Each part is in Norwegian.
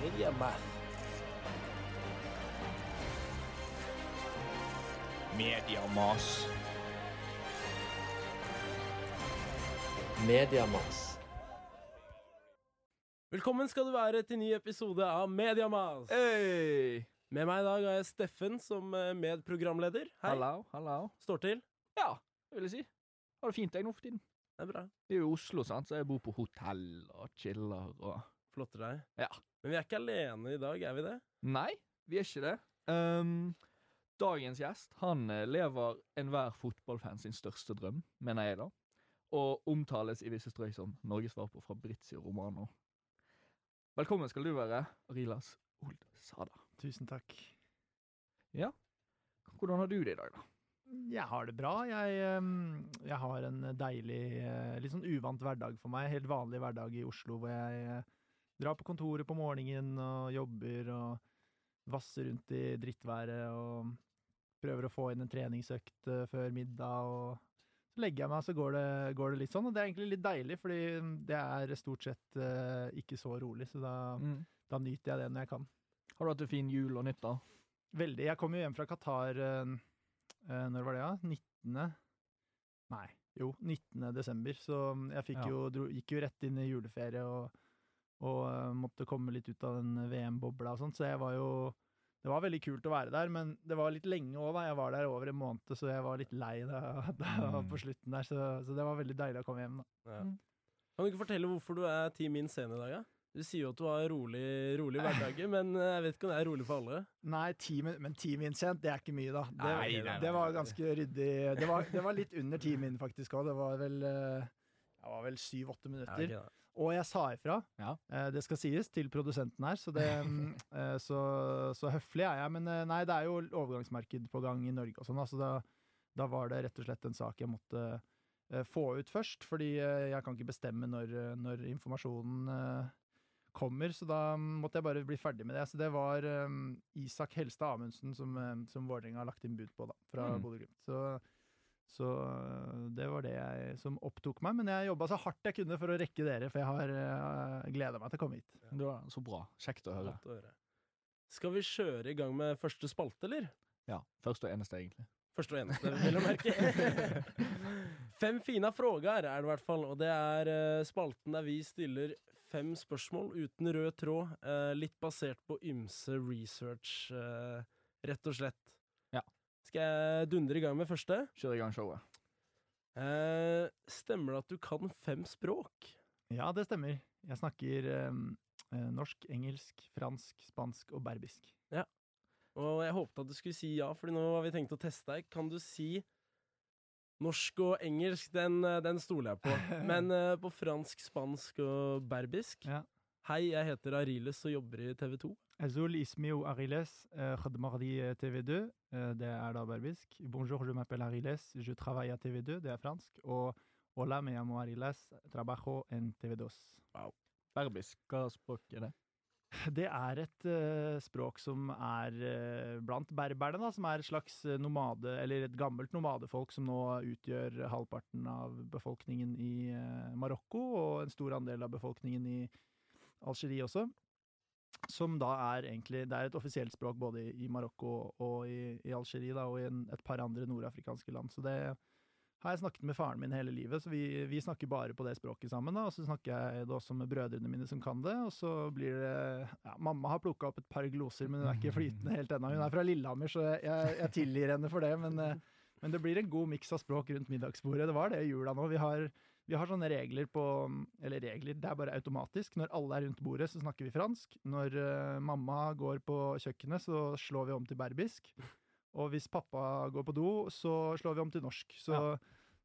Mediamath. más. Media más. Velkommen skal du være til ny episode av Mediamas. Hey! Med meg i dag har jeg Steffen som eh, medprogramleder. Hei. Hallo, hallo. Står til. Ja, det vil jeg si. Har det fint deg nå for tiden. Det er bra. Vi er jo Oslo, sant, så jeg bor på hotell og chiller og Flotter deg. Ja. Men vi er ikke alene i dag, er vi det? Nei, vi er ikke det. Um, dagens gjest han eh, lever enhver fotballfans sin største drøm, mener jeg da. Og omtales i visse strøk som Norges svar på Fabrizio Romano. Velkommen skal du være, Arilas Old Sada. Tusen takk. Ja. Hvordan har du det i dag, da? Jeg har det bra. Jeg, ehm, jeg har en deilig, eh, litt sånn uvant hverdag for meg. Helt vanlig hverdag i Oslo hvor jeg eh, drar på kontoret på morgenen og jobber og vasser rundt i drittværet og prøver å få inn en treningsøkt eh, før middag. og Så legger jeg meg, så går det, går det litt sånn. Og det er egentlig litt deilig, fordi det er stort sett ikke så rolig. Så da, da nyter jeg det når jeg kan. Har du hatt en fin jul og nyttår? Veldig. Jeg kom jo hjem fra Qatar eh, eh, Når var det, da? 19. Nei, jo, 19. desember. Så jeg fikk Ja. jo, dro, gikk jo rett inn i juleferie og, og uh, måtte komme litt ut av den VM-bobla og sånt. Så jeg var jo Det var veldig kult å være der, men det var litt lenge òg, da. Jeg var der over en måned, så jeg var litt lei da, da Mm. på slutten der. Så, så det var veldig deilig å komme hjem, da. Ja. Mm. Kan du ikke fortelle hvorfor du er Team Min Scene i dag? Ja? Du sier jo at du har rolig, rolig hverdager, men eh, jeg vet ikke om det er rolig for alle. Nei, ti men ti min sent, det er ikke mye, da. Det, Nei, nei, nei, det var ganske ryddig. Det var, det var litt under ti min, faktisk òg. Det var vel eh, Det var vel syv-åtte minutter. Ja. Og jeg sa ifra, Ja. eh, det skal sies, til produsenten her, så, det, mm, så, så høflig er jeg. Men nei, det er jo overgangsmarked på gang i Norge og sånn, så da, da var det rett og slett en sak jeg måtte få ut først. Fordi jeg kan ikke bestemme når, når informasjonen kommer, så da måtte jeg bare bli ferdig med det. Så det var um, Isak Helstad Amundsen som, uh, som Vålerenga har lagt inn bud på, da, fra Mm. Bodø-Glimt. Så så øh, det var det jeg, som opptok meg. Men jeg jobba så hardt jeg kunne for å rekke dere, for jeg har uh, gleda meg til å komme hit. Det var så bra. Kjekt å høre. Å høre. Skal vi kjøre i gang med første spalte, eller? Ja, Første og eneste, egentlig. Første og eneste, vil jeg merke. fem fine frågar er det i hvert fall, og det er eh, spalten der vi stiller fem spørsmål uten rød tråd, eh, litt basert på ymse research, eh, rett og slett. Ja. Skal jeg dundre i gang med første? Kjør i gang showet. Eh, stemmer det at du kan fem språk? Ja, det stemmer. Jeg snakker øh, norsk, engelsk, fransk, spansk og berbisk. Ja. Og jeg håpet at du skulle si ja, for nå har vi tenkt å teste deg. Kan du si norsk og engelsk? Den, eh, den stoler jeg på. Men uh, på fransk, spansk og berbisk? Ja. Hei, jeg heter Ariles og jobber i TV 2. Azul ismio Ariles, uh, khadmardi TV2. eh, det er da berbisk. Bonjour, je m'appelle Ariles, je travaille à TV2. Det er fransk. Og hola, me llamo Ariles, trabajo en TV2. Wow. Berbisk, hva språk er det? Det er et uh, språk som er uh, blant berberne, da, som er et slags eh, nomade, eller et gammelt nomadefolk som nå utgjør halvparten av befolkningen i uh, Marokko, og en stor andel av befolkningen i Algerie også. Som da er egentlig Det er et offisielt språk både i, i Marokko og i, i Algerie, da, og i en, et par andre nordafrikanske land. Så det har jeg snakket med faren min hele livet, så vi, vi snakker bare på det språket sammen. da, Og så snakker jeg det også med brødrene mine som kan det, og så blir det ja, Mamma har plukka opp et par gloser, men hun er ikke flytende helt ennå. Hun er fra Lillehammer, så jeg, jeg tilgir henne for det. Men, eh, men det blir en god miks av språk rundt middagsbordet. Det var det i jula nå. Vi har, vi har sånne regler på Eller regler, det er bare automatisk. Når alle er rundt bordet, så snakker vi fransk. Når uh, mamma går på kjøkkenet, så slår vi om til berbisk. Og hvis pappa går på do, så slår vi om til norsk. Så,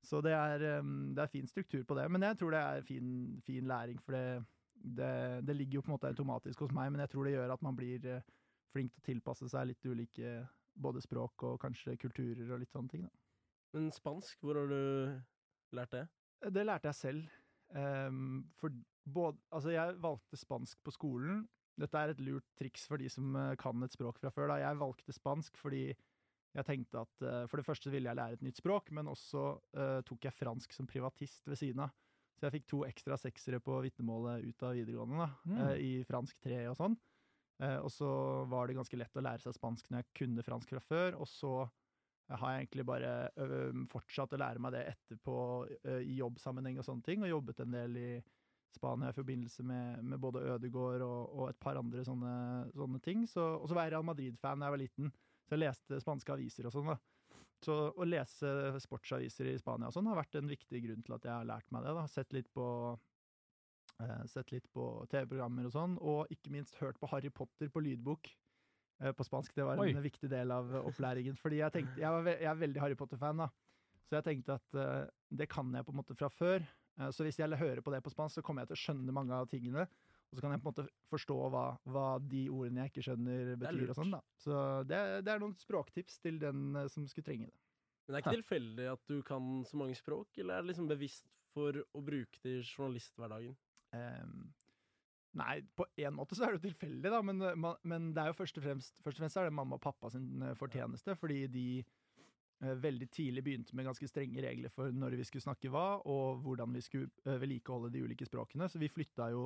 så det, er, det er fin struktur på det. Men jeg tror det er fin, fin læring, for det, det, det ligger jo på en måte automatisk hos meg, men jeg tror det gjør at man blir eh, flink til å tilpasse seg litt ulike både språk og kanskje kulturer og litt sånne ting. Da. Men spansk, hvor har du lært det? Det lærte jeg selv. Um, for både, altså jeg valgte spansk på skolen. Dette er et lurt triks for de som eh, kan et språk fra før. Da. Jeg valgte spansk fordi jeg tenkte at eh, for det første ville jeg lære et nytt språk, men også uh, tok jeg fransk som privatist ved siden av. Så jeg fikk to ekstra seksere på vitnemålet ut av videregående, da, Mm. uh, i fransk 3 og sånn. Uh, og så var det ganske lett å lære seg spansk når jeg kunne fransk fra før, og så har jeg egentlig bare fortsatt å lære meg det etterpå i jobbsammenheng og sånne ting, og jobbet en del i Spania i forbindelse med, med både Ødegård og, og et par andre sånne, sånne ting. Så, og så var jeg Real Madrid-fan da jeg var liten, så jeg leste spanske aviser og sånn. da. Så å lese sportsaviser i Spania og sånn har vært en viktig grunn til at jeg har lært meg det. da. Sett litt på eh, Sett litt på TV-programmer og sånn, og ikke minst hørt på Harry Potter på lydbok eh, på spansk. Det var en Oi. viktig del av eh, opplæringen. Fordi jeg tenkte, jeg, var jeg er veldig Harry Potter-fan, da. Så jeg tenkte at eh, det kan jeg på en måte fra før. Eh, så hvis jeg hører på det på spansk, så kommer jeg til å skjønne mange av tingene. Og så kan jeg på en måte forstå hva, hva de ordene jeg ikke skjønner, betyr. og sånn da. Så det, det er noen språktips til den eh, som skulle trenge det. Men det er ikke tilfeldig at du kan så mange språk, eller er det liksom bevisst for å bruke det i journalisthverdagen? Um, nei, på en måte så er det jo tilfeldig, da, men, eh, men det er jo først og fremst, først og fremst er det mamma og pappa sin eh, fortjeneste, fordi de veldig tidlig begynte med ganske strenge regler for når vi skulle snakke hva, og hvordan vi skulle eh, vedlikeholde de ulike språkene. Så vi flytta jo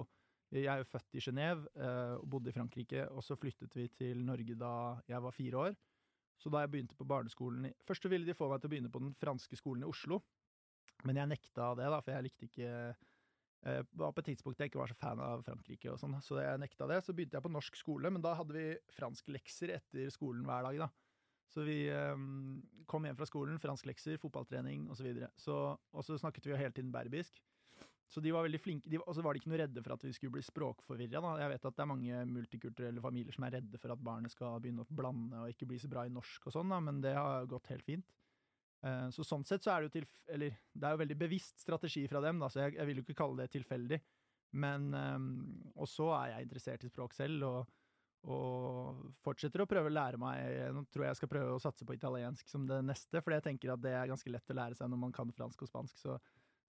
Jeg er jo født i Genéve eh, og bodde i Frankrike, og så flyttet vi til Norge da jeg var fire år. Så da jeg begynte på barneskolen Først så ville de få meg til å begynne på den franske skolen i Oslo, men jeg nekta det, da, for jeg likte ikke eh, var på et tidspunkt jeg ikke var så fan av Frankrike, og sånn, så jeg nekta det. Så begynte jeg på norsk skole, men da hadde vi fransklekser etter skolen hver dag. da. Så vi eh, kom hjem fra skolen, fransklekser, fotballtrening osv. Så videre. så, og så snakket vi jo hele tiden berbisk. Så de var veldig flinke. De, og så var de ikke noe redde for at vi skulle bli språkforvirra. Jeg vet at det er mange multikulturelle familier som er redde for at barnet skal begynne å blande og ikke bli så bra i norsk og sånn, men det har gått helt fint. Eh, Så sånn sett så er det jo til, eller det er jo veldig bevisst strategi fra dem, da, så jeg, jeg vil jo ikke kalle det tilfeldig. Men ehm, Og så er jeg interessert i språk selv, og, og fortsetter å prøve å lære meg Nå tror jeg jeg skal prøve å satse på italiensk som det neste, for jeg tenker at det er ganske lett å lære seg når man kan fransk og spansk. Så,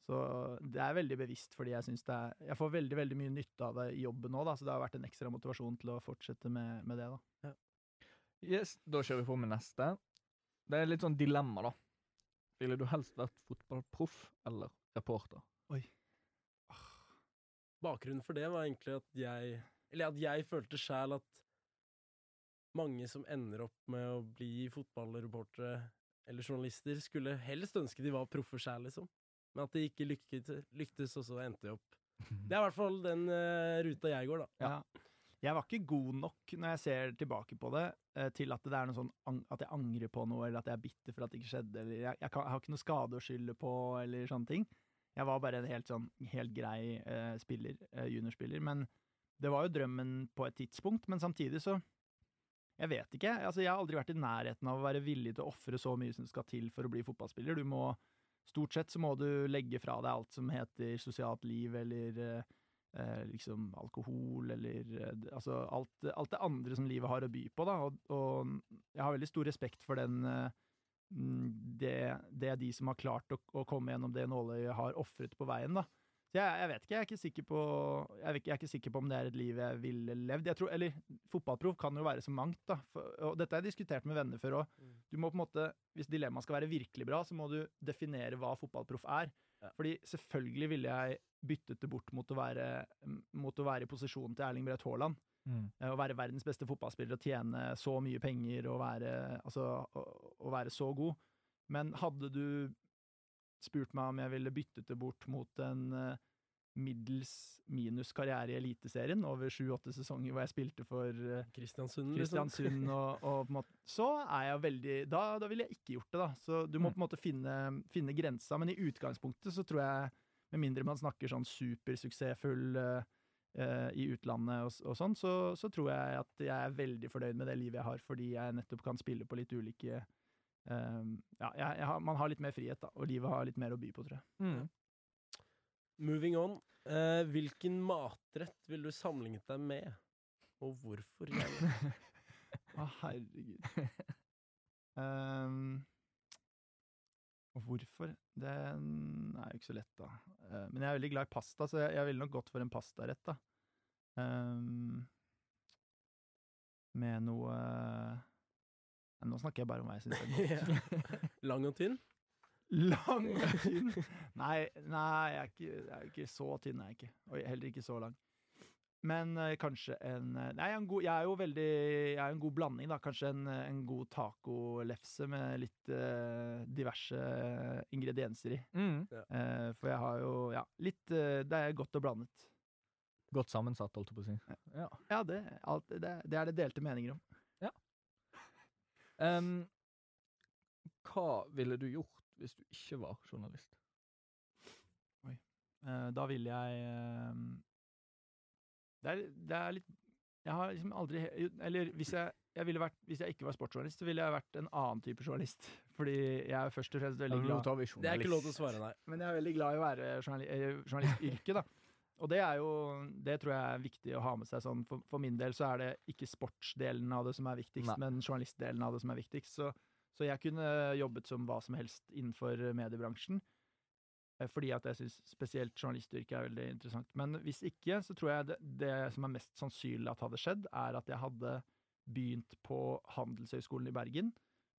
så det er veldig bevisst, fordi jeg syns det er Jeg får veldig veldig mye nytte av det i jobben nå, da, så det har vært en ekstra motivasjon til å fortsette med, med det. da. Yes, da kjører vi på med neste. Det er litt sånn dilemma, da. Ville du helst vært fotballproff eller reporter? Bakgrunnen for det var egentlig at jeg Eller at jeg følte sjæl at mange som ender opp med å bli fotballreportere eller journalister, skulle helst ønske de var proffe sjæl, liksom. Men at det ikke lyktes, lyktes, og så endte jeg opp. Det er i hvert fall den uh, ruta jeg går, da. Ja. Jeg var ikke god nok når jeg ser tilbake på det, eh, til at det er noe sånn at jeg angrer på noe, eller at jeg er bitter for at det ikke skjedde, eller jeg, jeg, kan, jeg har ikke noe skade å skylde på, eller sånne ting. Jeg var bare en helt sånn helt grei uh, spiller, uh, juniorspiller, men det var jo drømmen på et tidspunkt, men samtidig så Jeg vet ikke. Altså, jeg har aldri vært i nærheten av å være villig til å ofre så mye som skal til for å bli fotballspiller. Du må Stort sett så må du legge fra deg alt som heter sosialt liv, eller eh, eh, liksom alkohol, eller eh, altså alt, alt det andre som livet har å by på, da. Og, og jeg har veldig stor respekt for den eh, mm, det, det de som har klart å, å komme gjennom det nåløyet, har ofret på veien, da. Så jeg, jeg vet ikke, jeg er ikke sikker på jeg, vet ikke, jeg er ikke sikker på om det er et liv jeg ville levd. Jeg tror, eller fotballproff kan jo være så mangt, da. For, og dette har jeg diskutert med venner før òg. Mm. Du må på en måte, Hvis dilemmaet skal være virkelig bra, så må du definere hva fotballproff er. Ja. Fordi selvfølgelig ville jeg byttet det bort mot å være, mot å være i posisjonen til Erling Braut Haaland. Mm. Eh, Å være verdens beste fotballspiller og tjene så mye penger og være, altså, å, å være så god. Men hadde du spurt meg om jeg ville byttet det bort mot en eh, middels minus karriere i Eliteserien over sju-åtte sesonger hvor jeg spilte for eh, Kristiansund, liksom. Kristiansund og, og på en måte, Så er jeg veldig Da, da ville jeg ikke gjort det, da. Så du må Mm. på en måte finne, finne grensa. Men i utgangspunktet så tror jeg, med mindre man snakker sånn supersuksessfull eh, i utlandet og, og sånn, så, så tror jeg at jeg er veldig fornøyd med det livet jeg har, fordi jeg nettopp kan spille på litt ulike eh, Ja, jeg, jeg har, man har litt mer frihet, da, og livet har litt mer å by på, tror jeg. Mm. Moving on. Uh, hvilken matrett vil du sammenlignet deg med, og hvorfor? Å, Å, herregud. Ehm, og hvorfor? Det er jo ikke så lett, da. Uh, men jeg er veldig glad i pasta, så jeg, jeg ville nok gått for en pastarett, da. Ehm, med noe Nå snakker jeg bare om hva jeg syns er godt. Lang og tynn? Lang og tynn? Nei, nei jeg, er ikke, jeg er ikke så tynn, er ikke. Og heller ikke så lang. Men eh, kanskje en eh, Nei, en god, jeg er jo veldig Jeg er en god blanding, da. Kanskje en, eh, en god tacolefse med litt eh, diverse ingredienser i. Mm. Eh, for jeg har jo Ja, litt eh, Det er godt og blandet. Godt sammensatt, holdt jeg på å si. Ja. Ja, det, alt, det, det er det delte meninger om. Em, hva ville du gjort hvis du ikke var journalist? Eh, da ville jeg uh, det, er, det er litt Jeg har liksom aldri Eller hvis jeg, jeg ville vært Hvis jeg ikke var sportsjournalist, så ville jeg vært en annen type journalist. Fordi jeg er først og fremst veldig glad Det er ikke lov til å svare, nei. Men jeg er veldig glad i å være journali eh, journalistyrket, da. Og det er jo Det tror jeg er viktig å ha med seg sånn. For, for min del så er det ikke sportsdelen av det som er viktigst, Nei. men journalistdelen av det som er viktigst. Så, så jeg kunne jobbet som hva som helst innenfor mediebransjen. eh, Fordi at jeg syns spesielt journalistyrket er veldig interessant. Men hvis ikke, så tror jeg det, det som er mest sannsynlig at hadde skjedd, er at jeg hadde begynt på Handelshøyskolen i Bergen.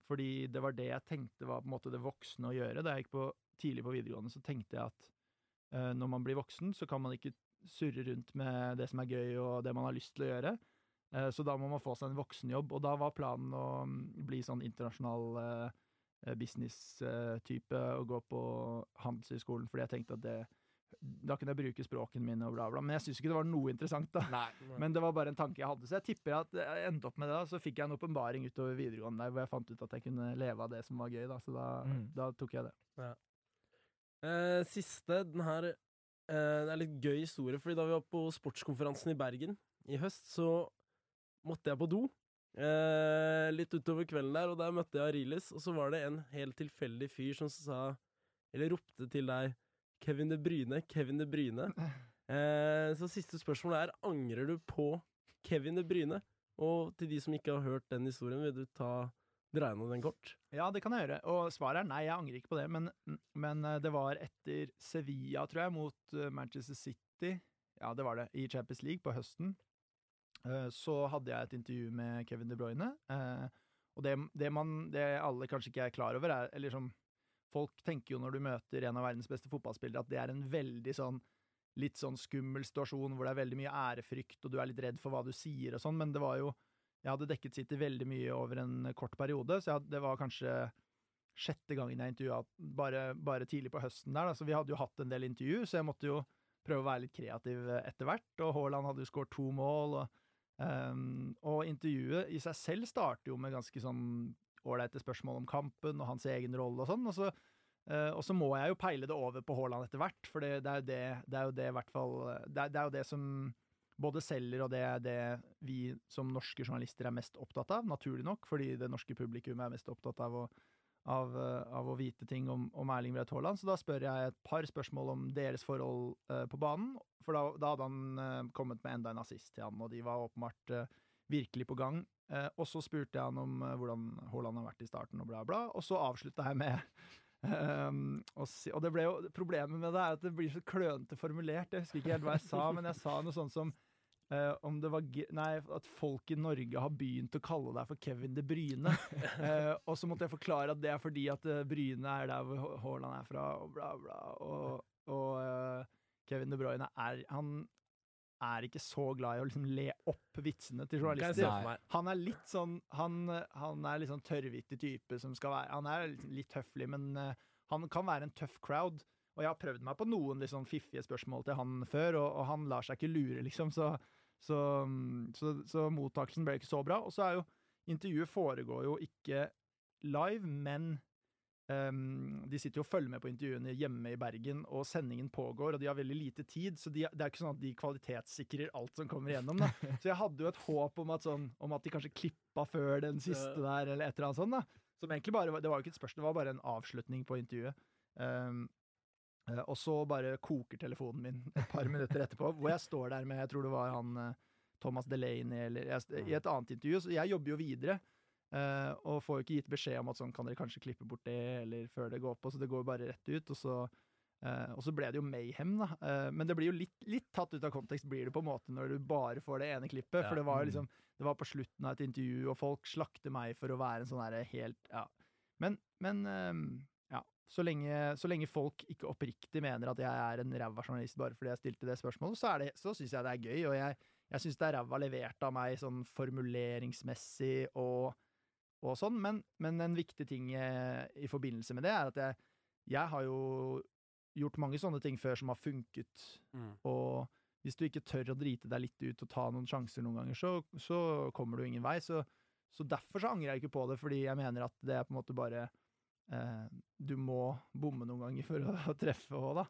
Fordi det var det jeg tenkte var på en måte det voksne å gjøre. Da jeg gikk på, tidlig på videregående, så tenkte jeg at når man blir voksen, så kan man ikke surre rundt med det som er gøy og det man har lyst til å gjøre. Eh, så da må man få seg en voksenjobb, og da var planen å mm, bli sånn internasjonal eh, business-type og gå på Handelshøyskolen, fordi jeg tenkte at det da kunne jeg bruke språkene mine og bla, bla. Men jeg syns ikke det var noe interessant, da. Nei. Men det var bare en tanke jeg hadde, så jeg tipper at jeg endte opp med det. da, Så fikk jeg en åpenbaring utover videregående der hvor jeg fant ut at jeg kunne leve av det som var gøy, da. Så da, Mm. da tok jeg det. Eh, siste, den her eh, Det er litt gøy historie, fordi da vi var på sportskonferansen i Bergen i høst, så måtte jeg på do. Eh, litt utover kvelden der, og der møtte jeg Arilis, og så var det en helt tilfeldig fyr som sa Eller ropte til deg Kevin De Bryne, Kevin De Bryne. Eh, så siste spørsmål er angrer du på Kevin De Bryne? Og til de som ikke har hørt den historien, vil du ta dreie den kort? Ja, det kan jeg gjøre. Og svaret er nei, jeg angrer ikke på det. Men, men eh, det var etter Sevilla, tror jeg, mot eh, Manchester City. Ja, det var det. I Champions League på høsten. Eh, Så hadde jeg et intervju med Kevin De Bruyne. Og det, det, man, det alle kanskje ikke er klar over, er eller som Folk tenker jo når du møter en av verdens beste fotballspillere, at det er en veldig sånn litt sånn skummel situasjon hvor det er veldig mye ærefrykt, og du er litt redd for hva du sier og sånn, men det var jo Jeg hadde dekket City veldig mye over en kort periode, så hadde- det var kanskje sjette gangen jeg intervjua bare, bare tidlig på høsten der, da. Så vi hadde jo hatt en del intervju, så jeg måtte jo prøve å være litt kreativ etter hvert. Og Haaland hadde jo skåret to mål, og, um, og intervjuet i seg selv starter jo med ganske sånn ålreite spørsmål om kampen og hans egen rolle og sånn. Og så, uh, og så må jeg jo peile det over på Haaland etter hvert, for det, det er jo det, det er jo det i hvert fall det det er jo det som både selger, og det er det vi som norske journalister er mest opptatt av, naturlig nok, fordi det norske publikum er mest opptatt av å, av, eh, av å vite ting om, om Erling Braut Haaland. Så da spør jeg et par spørsmål om deres forhold uh, på banen, for da, da hadde han uh, kommet med enda en assist til han, og de var åpenbart uh, virkelig på gang. Og så spurte jeg han om hvordan Haaland har vært i starten, og bla, bla, og så avslutta jeg med Um, og, si, og det ble jo Problemet med det er at det blir så klønete formulert. Jeg husker ikke helt hva jeg sa, men jeg sa noe sånt som eh, om det var Nei, at folk i Norge har begynt å kalle deg for Kevin De Bryne. uh, og så måtte jeg forklare at det er fordi at eh, Bryne er der hvor Haaland er fra, og bla, bla. Og, og uh, Kevin De Bruyne er Han er ikke så glad i å liksom le opp vitsene til journalister. Han er litt sånn Han, han er litt sånn tørrvittig type som skal være Han er litt, litt høflig, men eh, han kan være en tøff crowd. Og jeg har prøvd meg på noen sånn fiffige spørsmål til han før, og, og han lar seg ikke lure, liksom. Så, så, mm, så, så mottakelsen ble ikke så bra. Og så er jo intervjuet foregår jo ikke live, men Um, de sitter jo og følger med på intervjuene hjemme i Bergen, og sendingen pågår, og de har veldig lite tid, så de, det er ikke sånn at de kvalitetssikrer alt som kommer igjennom. Da. Så jeg hadde jo et håp om at, sånn, om at de kanskje klippa før den siste der, eller et eller annet sånt. da. Som egentlig bare Det var jo ikke et spørsmål, det var bare en avslutning på intervjuet. Eh, og så bare koker telefonen min et par minutter etterpå, hvor jeg står der med Jeg tror det var han eh, Thomas Delaney eller jeg, I et annet intervju. Så jeg jobber jo videre. eh, og får jo ikke gitt beskjed om at sånn kan dere kanskje klippe bort det, eller før det går på. Så det går jo bare rett ut. Og så, eh, og så ble det jo mayhem, da. Eh, men det blir jo litt, litt tatt ut av kontekst, blir det på en måte, når du bare får det ene klippet. For det var jo Mm. liksom Det var på slutten av et intervju, og folk slakter meg for å være en sånn herre helt Ja. Men, men eh. Så lenge, så lenge folk ikke oppriktig mener at jeg er en ræva journalist bare fordi jeg stilte det spørsmålet, så, det, så syns jeg det er gøy. Og jeg, jeg syns det er ræva levert av meg sånn formuleringsmessig og, og sånn. Men, men en viktig ting eh, i forbindelse med det er at jeg, jeg har jo gjort mange sånne ting før som har funket. Mm. Og hvis du ikke tør å drite deg litt ut og ta noen sjanser noen ganger, så, så kommer du ingen vei. Så, så derfor så angrer jeg ikke på det, fordi jeg mener at det er på en måte bare eh, Du må bomme noen ganger for å, treffe òg, da.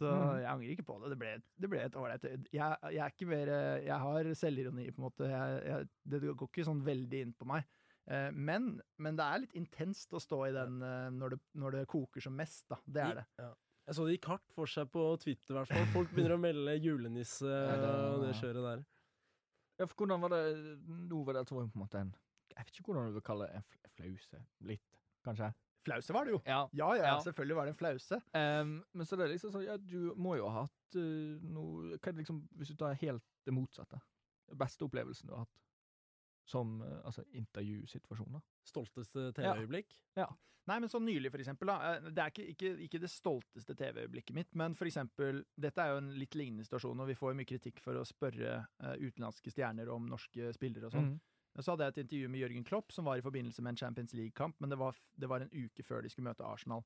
Så Mm. jeg angrer ikke på det. Det ble, det ble et ålreit jeg, jeg er ikke mer eh, Jeg har selvironi, på en måte. Jeg, jeg, det går ikke sånn veldig inn på meg. Eh, men, men det er litt intenst å stå i den eh, når det, når det koker som mest, da. Det er det. Ja. Jeg så det gikk hardt for seg på Twitter, i hvert fall. Folk begynner å melde julenisse og det kjøret der. Ja, for hvordan var det Nå var det altså på en måte en Jeg vet ikke hvordan du vil kalle det. En fl- flause. Litt, kanskje? Flause var det jo. Ja. Ja, ja, Ja. selvfølgelig var det en flause. Um, men så det er liksom sånn Ja, du må jo ha hatt uh, noe Hva er det liksom Hvis du tar helt det motsatte? Den beste opplevelsen du har hatt som uh, altså intervjusituasjoner? Stolteste Ja. TV-øyeblikk? Nei, men sånn nylig, for eksempel. Da, eh, det er ikke, ikke, ikke det stolteste TV-øyeblikket mitt, men for eksempel Dette er jo en litt lignende situasjon, og vi får jo mye kritikk for å spørre uh, utenlandske stjerner om norske spillere og sånn. Mm. Så hadde jeg et intervju med Jørgen Klopp, som var i forbindelse med en Champions League-kamp, men det var, det var en uke før de skulle møte Arsenal.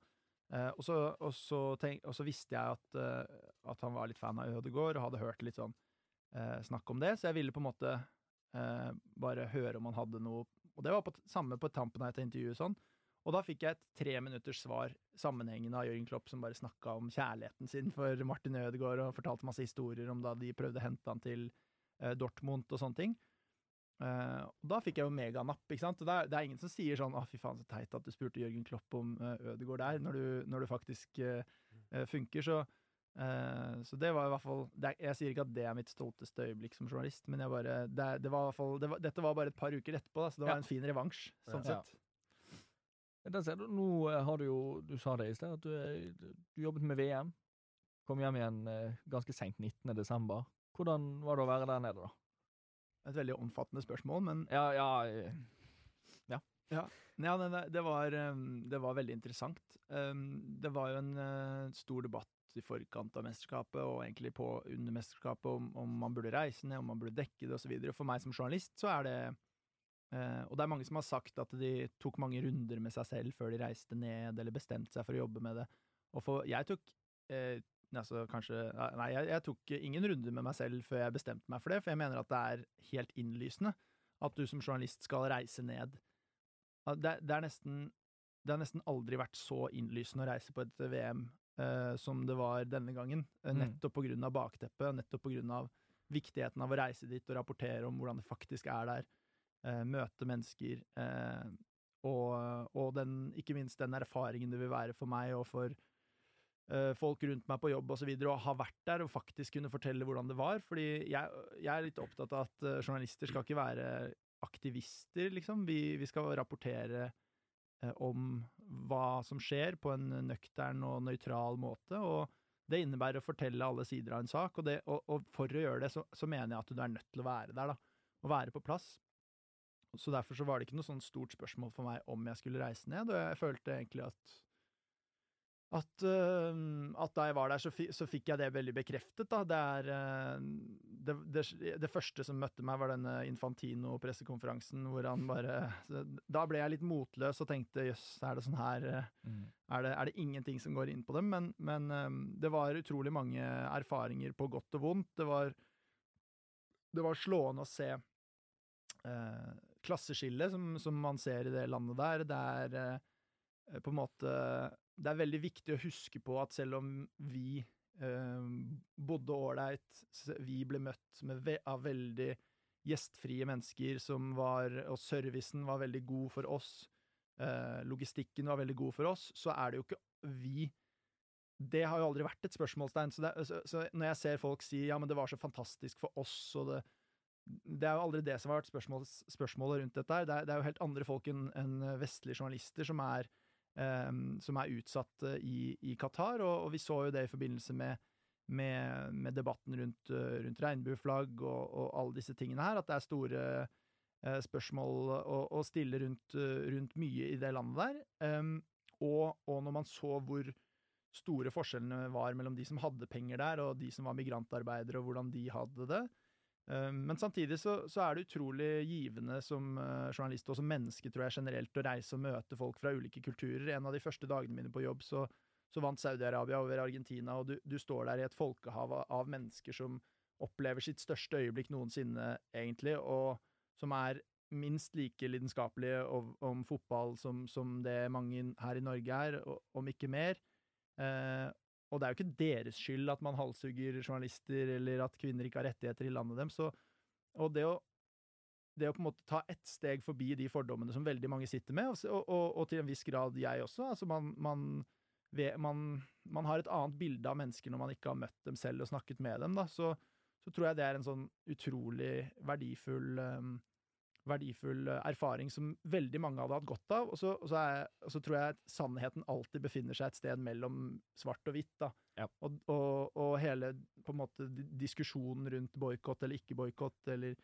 Eh, og, så, og, så tenk, og så visste jeg at, eh, at han var litt fan av Ødegaard, og hadde hørt litt sånn eh, snakk om det, så jeg ville på en måte eh, bare høre om han hadde noe Og det var på, samme på tampen av et intervju sånn. Og da fikk jeg et tre minutters svar sammenhengende av Jørgen Klopp, som bare snakka om kjærligheten sin for Martin Ødegaard, og fortalte masse historier om da de prøvde å hente han til eh, Dortmund og sånne ting. Eh, og da fikk jeg jo meganapp, ikke sant. Det er, det er ingen som sier sånn 'Å, fy faen, så teit at du spurte Jørgen Klopp om uh, Ødegaard der', når du, når du faktisk eh, funker. Så, så det var i hvert fall det er, Jeg sier ikke at det er mitt stolteste øyeblikk som journalist, men jeg bare det, det var i hvert fall det var, Dette var bare et par uker etterpå, da, så det var Ja. en fin revansj, sånn Ja. sett. Ser du, nå har du jo Du sa det i sted, at du, du jobbet med VM. Kom hjem igjen ganske seint 19. desember. Hvordan var det å være der nede, da? Et veldig omfattende spørsmål, men Ja, ja ja. Ja, det, det, det, var, um, det var veldig interessant. Um, det var jo en uh, stor debatt i forkant av mesterskapet, og egentlig på under mesterskapet, om, om man burde reise ned, om man burde dekke det osv. For meg som journalist så er det uh, Og det er mange som har sagt at de tok mange runder med seg selv før de reiste ned, eller bestemte seg for å jobbe med det. Og for jeg tok uh, Altså kanskje Nei, jeg, jeg tok ingen runder med meg selv før jeg bestemte meg for det, for jeg mener at det er helt innlysende at du som journalist skal reise ned det, det, er nesten, det har nesten aldri vært så innlysende å reise på et VM eh, som det var denne gangen. Eh, Mm. nettopp på grunn av bakteppet, nettopp på grunn av viktigheten av å reise dit og rapportere om hvordan det faktisk er der. Eh, møte mennesker. Eh, og, og den, ikke minst den erfaringen det vil være for meg og for folk rundt meg på jobb osv. og ha vært der og faktisk kunne fortelle hvordan det var. Fordi jeg, jeg er litt opptatt av at eh, journalister skal ikke være aktivister, liksom. Vi, vi skal rapportere eh, om hva som skjer, på en nøktern og nøytral måte. Og det innebærer å fortelle alle sider av en sak, og, det, og, og for å gjøre det, så, så mener jeg at du er nødt til å være der, da. Å være på plass. Så derfor så var det ikke noe sånn stort spørsmål for meg om jeg skulle reise ned, og jeg følte egentlig at at, uh, at da jeg var der, så, så fikk jeg det veldig bekreftet. Da. Det, er, uh, det, det, det første som møtte meg, var denne Infantino-pressekonferansen, hvor han bare så, Da ble jeg litt motløs og tenkte jøss, er det sånn her øh, mm. er, det, er det ingenting som går inn på dem? Men, men øh, det var utrolig mange erfaringer på godt og vondt. Det var, det var slående å se uh, klasseskillet som, som man ser i det landet der. Det er på en måte det er veldig viktig å huske på at selv om vi eh, bodde ålreit, vi ble møtt ve av veldig gjestfrie mennesker som var Og servicen var veldig god for oss, eh, logistikken var veldig god for oss, så er det jo ikke vi Det har jo aldri vært et spørsmålstegn. Så, det, så, så når jeg ser folk si ja, men det var så fantastisk for oss, og det det er jo aldri det som har vært spørsmål, spørsmålet rundt dette. her. Det det er jo helt andre folk enn en vestlige journalister som er som er utsatt uh, i, i, Qatar, og, og, vi så jo det i forbindelse med, med, med debatten rundt, uh, rundt regnbueflagg og, og, alle disse tingene her, at det er store uh, spørsmål å, å stille rundt, rundt, mye i det landet der. Um, og, og når man så hvor store forskjellene var mellom de som hadde penger der, og de som var migrantarbeidere, og hvordan de hadde det. Eh, Men samtidig så, så er det utrolig givende som eh, journalist og som menneske, tror jeg generelt, å reise og møte folk fra ulike kulturer. En av de første dagene mine på jobb så, så vant Saudi-Arabia over Argentina, og du, du står der i et folkehav av, mennesker som opplever sitt største øyeblikk noensinne, egentlig, og som er minst like lidenskapelige om, om fotball som, som det mange her i Norge er, og, om ikke mer. Eh, og det er jo ikke deres skyld at man halshugger journalister, eller at kvinner ikke har rettigheter i landet deres. Og det å, det å på en måte ta ett steg forbi de fordommene som veldig mange sitter med, og, og, og til en viss grad jeg også altså man, man, man, man har et annet bilde av mennesker når man ikke har møtt dem selv og snakket med dem, da, så, så tror jeg det er en sånn utrolig verdifull um, verdifull eh, erfaring som veldig mange hadde hatt godt av. Og så, og så, er, og så tror jeg at sannheten alltid befinner seg et sted mellom svart og hvitt. da. Ja. Og, og, og hele på en måte diskusjonen rundt boikott eller ikke boikott, eller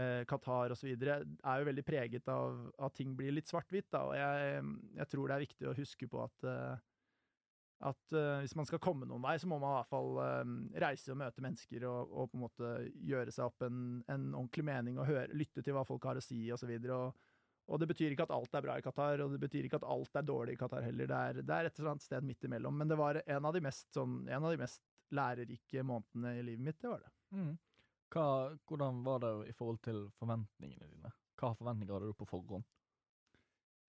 eh, Qatar osv., er jo veldig preget av at ting blir litt svart-hvitt. da, Og jeg, jeg tror det er viktig å huske på at eh, at uh, hvis man skal komme noen vei, så må man i hvert fall uh, reise og møte mennesker og, og på en måte gjøre seg opp en, en ordentlig mening og høre, lytte til hva folk har å si osv. Og, og det betyr ikke at alt er bra i Qatar, og det betyr ikke at alt er dårlig i Qatar heller. Det er, det er et eller annet sted midt imellom. Men det var en av de mest, sånn, en av de mest lærerike månedene i livet mitt, det var det. Mm. Hva, hvordan var det i forhold til forventningene dine? Hva forventninger hadde du på forhånd?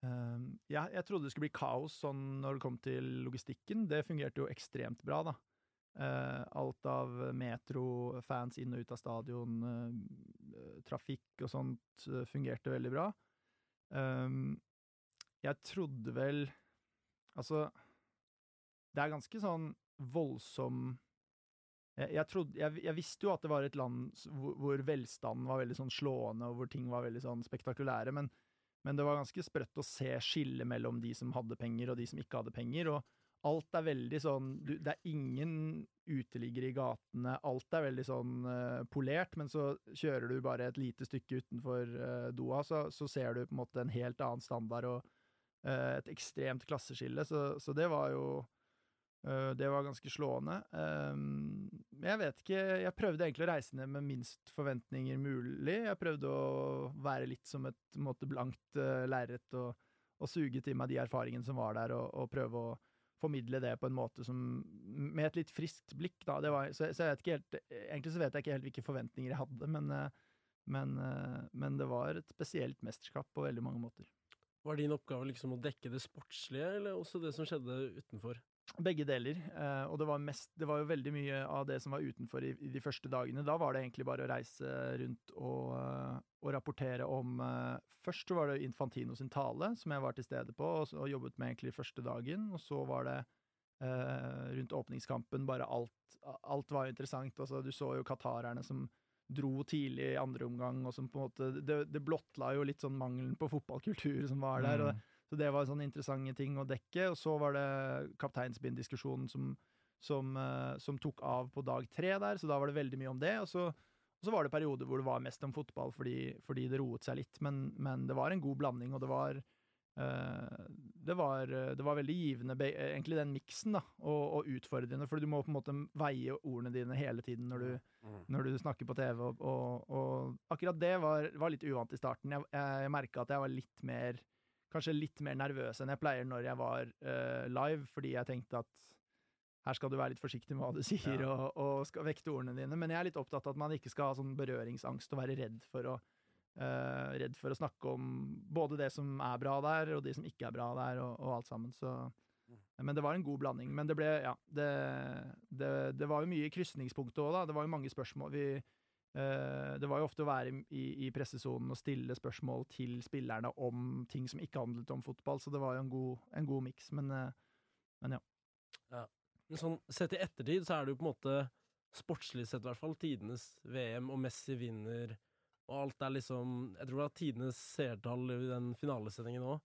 Um, ja, jeg trodde det skulle bli kaos sånn når det kom til logistikken. Det fungerte jo ekstremt bra, da. Uh, alt av metro, fans inn og ut av stadion, uh, trafikk og sånt uh, fungerte veldig bra. Um, jeg trodde vel Altså, det er ganske sånn voldsom jeg, trodde, jeg, jeg visste jo at det var et land hvor, hvor velstanden var veldig sånn slående, og hvor ting var veldig sånn spektakulære, men men det var ganske sprøtt å se skillet mellom de som hadde penger, og de som ikke hadde penger. Og alt er veldig sånn Det er ingen uteliggere i gatene. Alt er veldig sånn uh, polert, men så kjører du bare et lite stykke utenfor uh, Doha, så, så ser du på en måte en helt annen standard og uh, et ekstremt klasseskille. Så, så det var jo eh, det var ganske slående. Um, jeg vet ikke Jeg prøvde egentlig å reise ned med minst forventninger mulig. Jeg prøvde å være litt som et måte, blankt uh, lerret og, og suge til meg de erfaringene som var der, og, og prøve å formidle det på en måte som Med et litt friskt blikk, da. Var, så, så jeg vet ikke helt Egentlig så vet jeg ikke helt hvilke forventninger jeg hadde, men, eh, men, eh, men det var et spesielt mesterskap på veldig mange måter. Var din oppgave liksom å dekke det sportslige, eller også det som skjedde utenfor? Begge deler. Eh, og det var, mest, det var jo veldig mye av det som var utenfor i, i de første dagene. Da var det egentlig bare å reise rundt og, eh, og rapportere om eh, Først så var det Infantino sin tale, som jeg var til stede på og, og jobbet med egentlig første dagen. Og så var det eh, rundt åpningskampen bare alt Alt var jo interessant. Altså, du så jo qatarerne som dro tidlig i andre omgang, og som på en måte Det, det blottla jo litt sånn mangelen på fotballkultur som var der. og Mm. Så det var sånne interessante ting å dekke. Og så var det kapteinspinndiskusjonen som, som, eh, som tok av på dag tre der, så da var det veldig mye om det. Og så, og så var det perioder hvor det var mest om fotball fordi, fordi det roet seg litt, men, men det var en god blanding, og det var eh, det var, det var veldig givende, egentlig den miksen, da, og, og utfordrende, for du må på en måte veie ordene dine hele tiden når du, når du snakker på TV, og, og, og akkurat det var, var litt uvant i starten. Jeg, jeg, jeg merka at jeg var litt mer Kanskje litt mer nervøs enn jeg pleier når jeg var uh, live, fordi jeg tenkte at her skal du være litt forsiktig med hva du sier, Ja. og, og skal vekte ordene dine. Men jeg er litt opptatt av at man ikke skal ha sånn berøringsangst og være redd for å uh, redd for å snakke om både det som er bra der, og det som ikke er bra der, og, og alt sammen. Så men det var en god blanding. Men det ble, ja Det, det, det var jo mye krysningspunkter òg, da. Det var jo mange spørsmål. Vi, det var jo ofte å være i, i pressesonen og stille spørsmål til spillerne om ting som ikke handlet om fotball, så det var jo en god, en god miks. Men, eh, men ja. Men sånn, sett i ettertid så er det jo på en måte sportslig sett i hvert fall tidenes VM, og Messi vinner, og alt er liksom Jeg tror det var tidenes seertall i den finalesendingen òg.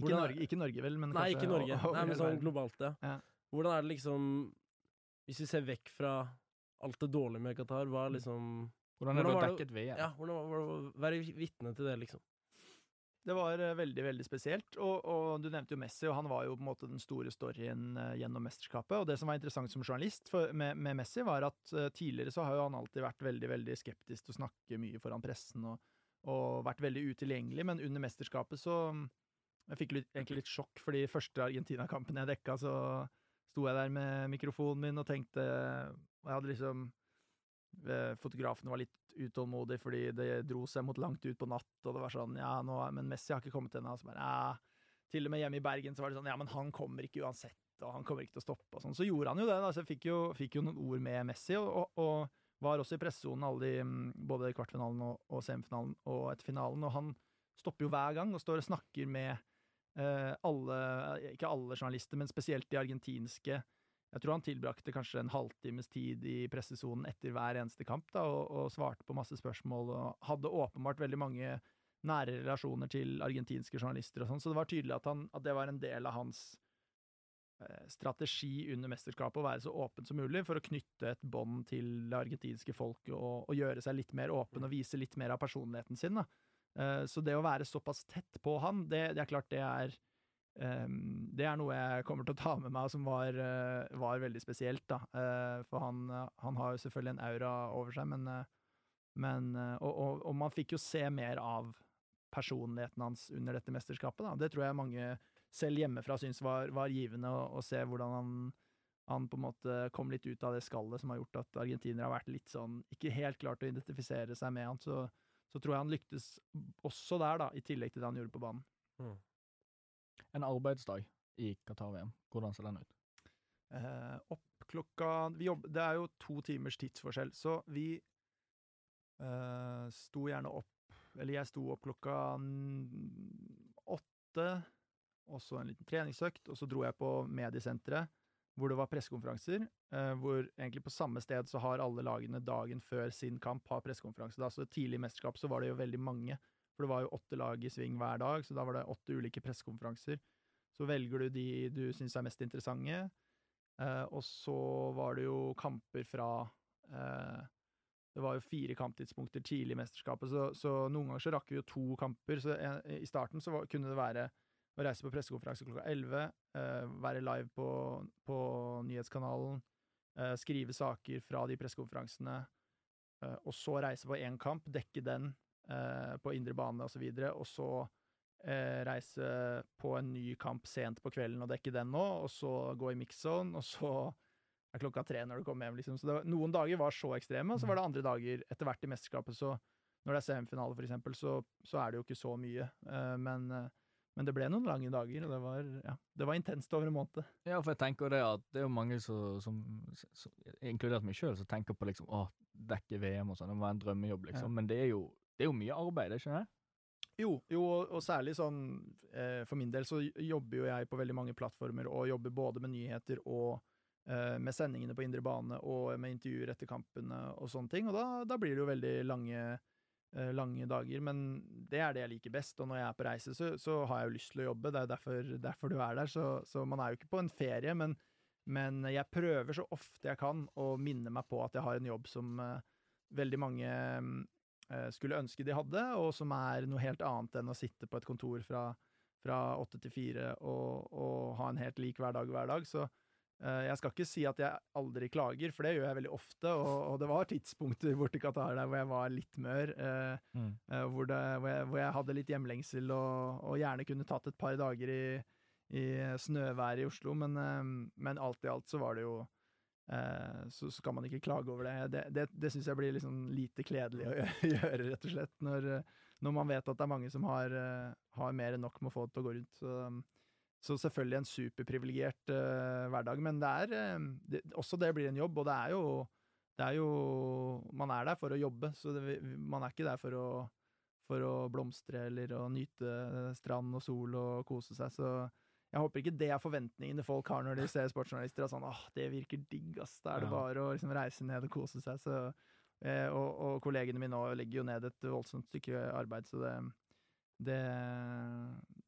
Ikke, er- Norge, ikke Norge, vel, men Nei, kanskje ikke Norge. Nei, men sånn globalt, ja. Ja. Hvordan er det liksom Hvis vi ser vekk fra alt det dårlige med Qatar, hva er liksom Hvordan er det Hvordan å var det- dekke et VM? Ja, hvordan var det å være vitne til det, liksom? Det var eh, veldig, veldig spesielt. Og, og du nevnte jo Messi, og han var jo på en måte den store storyen eh, gjennom mesterskapet. Og det som var interessant som journalist for, med, med, Messi, var at uh, tidligere så har jo han alltid vært veldig, veldig skeptisk til å snakke mye foran pressen og, og vært veldig utilgjengelig, men under mesterskapet så mm, Jeg fikk litt, egentlig litt sjokk, fordi første Argentina-kampen jeg dekka, så sto jeg der med mikrofonen min og tenkte Og jeg hadde liksom Fotografene var litt utålmodige fordi det dro seg mot langt ut på natt, og det var sånn Ja, nå, men Messi har ikke kommet ennå. Så bare ja. Til og med hjemme i Bergen så var det sånn Ja, men han kommer ikke uansett, og han kommer ikke til å stoppe, og sånn. Så gjorde han jo det, da. Så jeg fikk jo, fikk jo noen ord med Messi, og, og, var også i pressesonen alle de, mm, både kvartfinalen og, og semifinalen og etter finalen, og han stopper jo hver gang og står og snakker med eh, alle, ikke alle journalister, men spesielt de argentinske jeg tror han tilbrakte kanskje en halvtimes tid i pressesonen etter hver eneste kamp da, og, og, svarte på masse spørsmål, og hadde åpenbart veldig mange nære relasjoner til argentinske journalister og sånn, så det var tydelig at, han, at, det var en del av hans eh, strategi under mesterskapet å være så åpen som mulig for å knytte et bånd til det argentinske folket og, og, gjøre seg litt mer åpen og vise litt mer av personligheten sin. Da. Eh, så det å være såpass tett på han, det, det er klart det er Um, det er noe jeg kommer til å ta med meg, som var, uh, var veldig spesielt. da. Uh, for han, uh, han, har jo selvfølgelig en aura over seg, men, men og, og, og, man fikk jo se mer av personligheten hans under dette mesterskapet. da. Det tror jeg mange selv hjemmefra syns var, var givende, å, å, se hvordan han, han på en måte kom litt ut av det skallet som har gjort at argentinere har vært litt sånn ikke helt klart å identifisere seg med han. Så, så tror jeg han lyktes også der, da, i tillegg til det han gjorde på banen. Mm. En arbeidsdag i Qatar-VM, hvordan ser den ut? Eh, opp klokka jobber, Det er jo to timers tidsforskjell, så vi eh, sto gjerne opp Eller jeg sto opp klokka åtte, og så en liten treningsøkt, og så dro jeg på mediesenteret, hvor det var pressekonferanser. Eh, hvor egentlig på samme sted så har alle lagene dagen før sin kamp har pressekonferanse. Da. Så tidlig i mesterskap så var det jo veldig mange for det var jo åtte lag i sving hver dag, så da var det åtte ulike pressekonferanser. Så velger du de du syns er mest interessante, eh, og så var det jo kamper fra eh, Det var jo fire kamptidspunkter tidlig i mesterskapet, så, så, noen ganger så rakk vi jo to kamper. Så I starten så var, kunne det være å reise på pressekonferanse klokka elleve, eh, være live på, på nyhetskanalen, eh, skrive saker fra de pressekonferansene, eh, og så reise på én kamp, dekke den på indre bane osv., og, så og så reise på en ny kamp sent på kvelden og dekke den nå, og så gå i mix-zone, og så er klokka tre når du kommer hjem, liksom. Så var, noen dager var så ekstreme, og så var det andre dager etter hvert i mesterskapet, så når det er semifinale, for eksempel, så, så er det jo ikke så mye. Men, men det ble noen lange dager, og det var, ja, det var intenst over en måned. Ja, for jeg tenker det at det er jo mange som, som, som inkludert meg sjøl, som tenker på liksom å, dekke VM og sånn, det må være en drømmejobb, liksom. Ja. Men det er jo det er jo mye arbeid, ikke sant? Jo, jo, og særlig sånn eh, For min del så jobber jo jeg på veldig mange plattformer, og jobber både med nyheter og eh, med sendingene på indre bane, og med intervjuer etter kampene og sånne ting. Og da, da blir det jo veldig lange, lange, dager, men det er det jeg liker best. Og når jeg er på reise, så, så har jeg jo lyst til å jobbe, det er derfor, derfor du er der. Så, så, man er jo ikke på en ferie, men, men, jeg prøver så ofte jeg kan å minne meg på at jeg har en jobb som uh, veldig mange uh, skulle ønske de hadde, og som er noe helt annet enn å sitte på et kontor fra, åtte til fire og, ha en helt lik hverdag hver dag. Så jeg skal ikke si at jeg aldri klager, for det gjør jeg veldig ofte. Og, og det var tidspunkter borti Qatar der hvor jeg var litt mør, uh, mm. uh, hvor, det, hvor, jeg, hvor, jeg, hadde litt hjemlengsel og, og, gjerne kunne tatt et par dager i, i snøværet i Oslo, men, men alt i alt så var det jo Eh, så, så, kan man ikke klage over det. Det, det, det syns jeg blir liksom lite kledelig å gjøre, rett og slett, når, når, man vet at det er mange som har, eh, har, mer enn nok med å få det til å gå rundt. Så, så selvfølgelig en superprivilegert uh, hverdag, men det er det, også det blir en jobb, og det er jo det er jo Man er der for å jobbe, så det, man er ikke der for å, for å blomstre eller å nyte strand og sol og kose seg. Så jeg håper ikke det er forventningene folk har når de ser sportsjournalister. Sånn, åh, det virker digg, ass. Da er det bare å liksom, reise ned og kose seg. Så, eh, og, og, kollegene mine nå legger jo ned et voldsomt stykke arbeid, så det, det,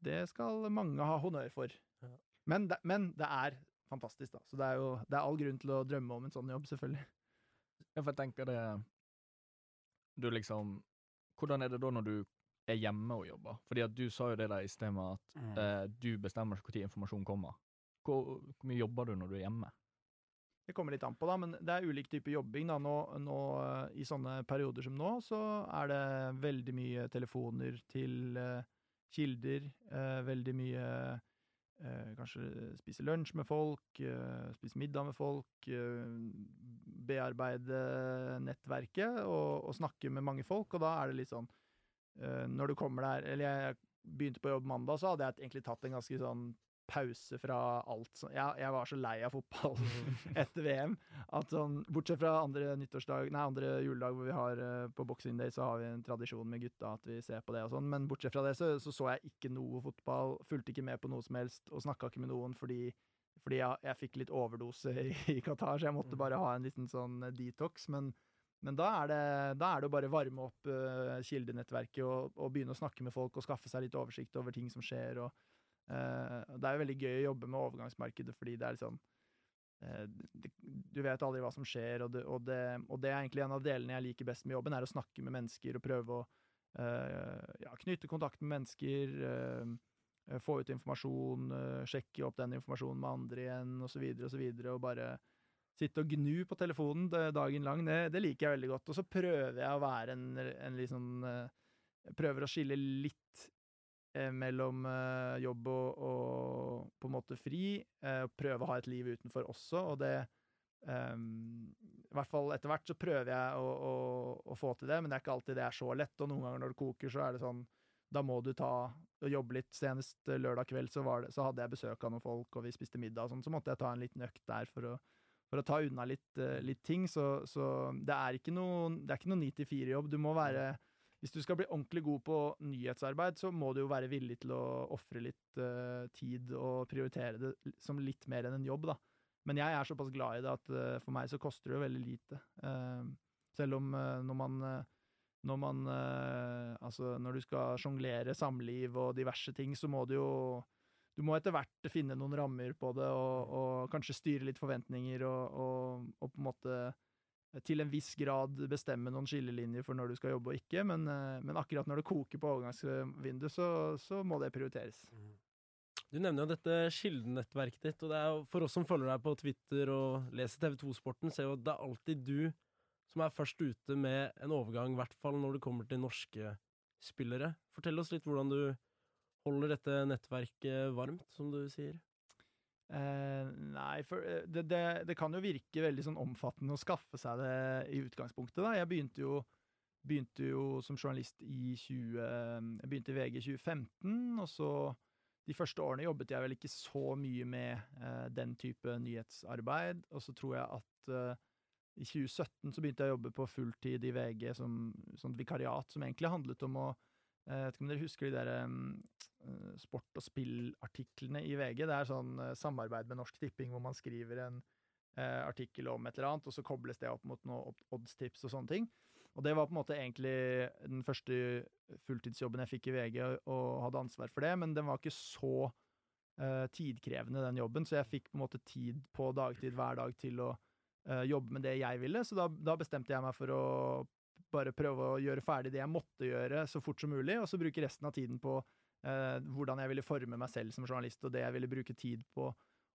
det skal mange ha honnør for. Ja. Men, det, men, det, er fantastisk, da. Så det er jo det er all grunn til å drømme om en sånn jobb, selvfølgelig. Ja, for jeg tenker det Du liksom Hvordan er det da når du er hjemme og jobber? Fordi at du sa jo det der i sted med at Mm. eh, du bestemmer ikke når informasjon kommer. Hvor, hvor mye jobber du når du er hjemme? Det kommer litt an på, da, men det er ulik type jobbing. da. Nå, nå eh, I sånne perioder som nå, så er det veldig mye telefoner til uh, kilder. Uh, veldig mye uh, Kanskje spise lunsj med folk, spise middag med folk. bearbeide nettverket og, og snakke med mange folk. Og da er det litt sånn Når du kommer der Eller jeg begynte på jobb mandag, så hadde jeg egentlig tatt en ganske sånn pause fra alt sånn jeg, jeg var så lei av fotball etter VM at sånn Bortsett fra andre nyttårsdag Nei, andre juledag hvor vi har eh, på Boxing Day, så har vi en tradisjon med gutta at vi ser på det og sånn, men bortsett fra det så, så så jeg ikke noe fotball, fulgte ikke med på noe som helst og snakka ikke med noen fordi fordi jeg, jeg fikk litt overdose i, i Qatar, så jeg måtte bare ha en liten sånn eh, detox. Men, men da, er det, da er det å bare varme opp uh, kildenettverket og, og begynne å snakke med folk og skaffe seg litt oversikt over ting som skjer. Og, det er jo veldig gøy å jobbe med overgangsmarkedet, fordi det er liksom eh, Du vet aldri hva som skjer, og det, og, det, og det er egentlig en av delene jeg liker best med jobben, er å snakke med mennesker og prøve å eh, ja, knytte kontakt med mennesker. eh, eh, få ut informasjon, eh, sjekke opp den informasjonen med andre igjen, osv., og så videre, og bare sitte og gnu på telefonen dagen lang, det, det liker jeg veldig godt. Og så prøver jeg å være en, en eh, jeg Prøver å skille litt eh, mellom eh, jobb og, og på en måte fri. Eh, prøve å ha et liv utenfor også, og det ehm, I hvert fall etter hvert så prøver jeg å, å, å få til det, men det er ikke alltid det er så lett. Og noen ganger når det koker, så er det sånn da må du ta og jobbe litt. Senest eh, lørdag kveld så, det, så hadde jeg besøk av noen folk, og vi spiste middag og sånn, så måtte jeg ta en liten økt der for å, for å ta unna litt, eh, litt ting. Så, så det er ikke noe, det er ikke noe 9-4-jobb. Du må være Hvis du skal bli ordentlig god på nyhetsarbeid, så må du jo være villig til å ofre litt uh, tid og prioritere det som litt mer enn en jobb, da. Men jeg er såpass glad i det at uh, for meg så koster det jo veldig lite. Uh, selv om når man når man Altså, når du skal sjonglere samliv og diverse ting, så må du jo Du må etter hvert finne noen rammer på det, og, og kanskje styre litt forventninger, og, og, og på en måte til en viss grad bestemme noen skillelinjer for når du skal jobbe og ikke, men, eh, men akkurat når det koker på overgangsvinduet, så, så må det prioriteres. Du nevner jo dette kildenettverket ditt, og det er for oss som følger deg på Twitter og leser TV2-sporten, ser jo at det er alltid du som er først ute med en overgang, i hvert fall når det kommer til norske spillere. Fortell oss litt hvordan du holder dette nettverket varmt, som du sier. Eh, nei, for eh, det, det, det kan jo virke veldig sånn omfattende å skaffe seg det i utgangspunktet. da. Jeg begynte jo, begynte jo som journalist i 20... Jeg begynte i VG i 2015, og så de første årene jobbet jeg vel ikke så mye med eh, den type nyhetsarbeid. Og så tror jeg at eh, i 2017 så begynte jeg å jobbe på fulltid i VG som sånt vikariat, som egentlig handlet om å eh, vet ikke om dere husker de der eh, sport- og spillartiklene i VG. Det er sånn eh, samarbeid med Norsk Tipping hvor man skriver en eh, artikkel om et eller annet, og så kobles det opp mot noe oddstips og sånne ting. Og det var på en måte egentlig den første fulltidsjobben jeg fikk i VG, og, hadde ansvar for det, men den var ikke så eh, tidkrevende, den jobben, så jeg fikk på en måte tid på dagtid hver dag til å eh, jobbe med det jeg ville, så da, da bestemte jeg meg for å bare prøve å gjøre ferdig det jeg måtte gjøre så fort som mulig, og så bruke resten av tiden på eh, hvordan jeg ville forme meg selv som journalist, og det jeg ville bruke tid på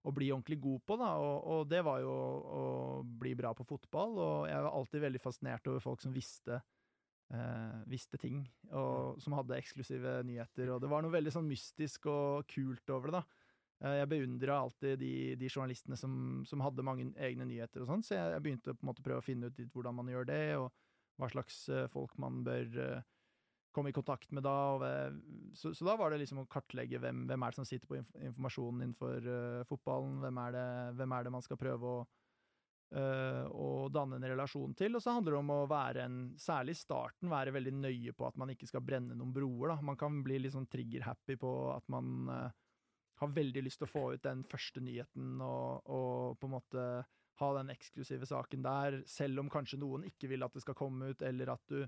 å bli ordentlig god på, da, og, og det var jo å bli bra på fotball, og jeg var alltid veldig fascinert over folk som visste eh, visste ting, og som hadde eksklusive nyheter, og det var noe veldig sånn mystisk og kult over det, da. Eh, Jeg beundra alltid de, de journalistene som, som hadde mange egne nyheter og sånn, så jeg, jeg begynte på en måte å prøve å finne ut litt hvordan man gjør det, og hva slags eh, folk man bør eh, komme i kontakt med da. Eh, så, så da var det liksom å kartlegge hvem, hvem er det som sitter på inf informasjonen innenfor uh, fotballen, hvem er, det, hvem er det man skal prøve å, uh, danne en relasjon til. Og så handler det om å være en, særlig i starten, være veldig nøye på at man ikke skal brenne noen broer. Da. Man kan bli litt sånn trigger-happy på at man uh, har veldig lyst til å få ut den første nyheten og, og på en måte ha den eksklusive saken der, selv om kanskje noen ikke vil at det skal komme ut, eller at du,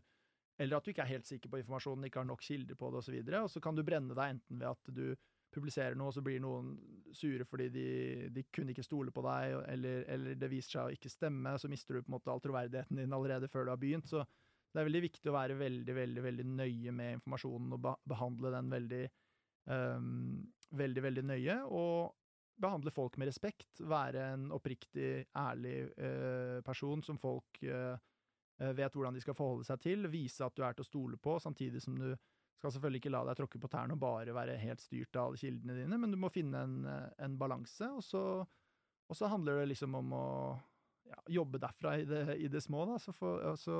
eller at du ikke er helt sikker på informasjonen, ikke har nok kilder på det osv. Og, så og så kan du brenne deg enten ved at du publiserer noe, og så blir noen sure fordi de, de kunne ikke stole på deg, eller, eller det viser seg å ikke stemme, så mister du på en måte all troverdigheten din allerede før du har begynt. Så, Det er veldig viktig å være veldig, veldig veldig nøye med informasjonen og behandle den veldig, um, veldig, veldig nøye. Og behandle folk med respekt. Være en oppriktig, ærlig uh, person som folk uh, vet hvordan de skal forholde seg til. Vise at du er til å stole på, samtidig som du skal selvfølgelig ikke la deg tråkke på tærne og bare være helt styrt av alle kildene dine, men du må finne en, en balanse. Og så, og så handler det liksom om å ja, jobbe derfra i det, i det små, da. Så, for, så,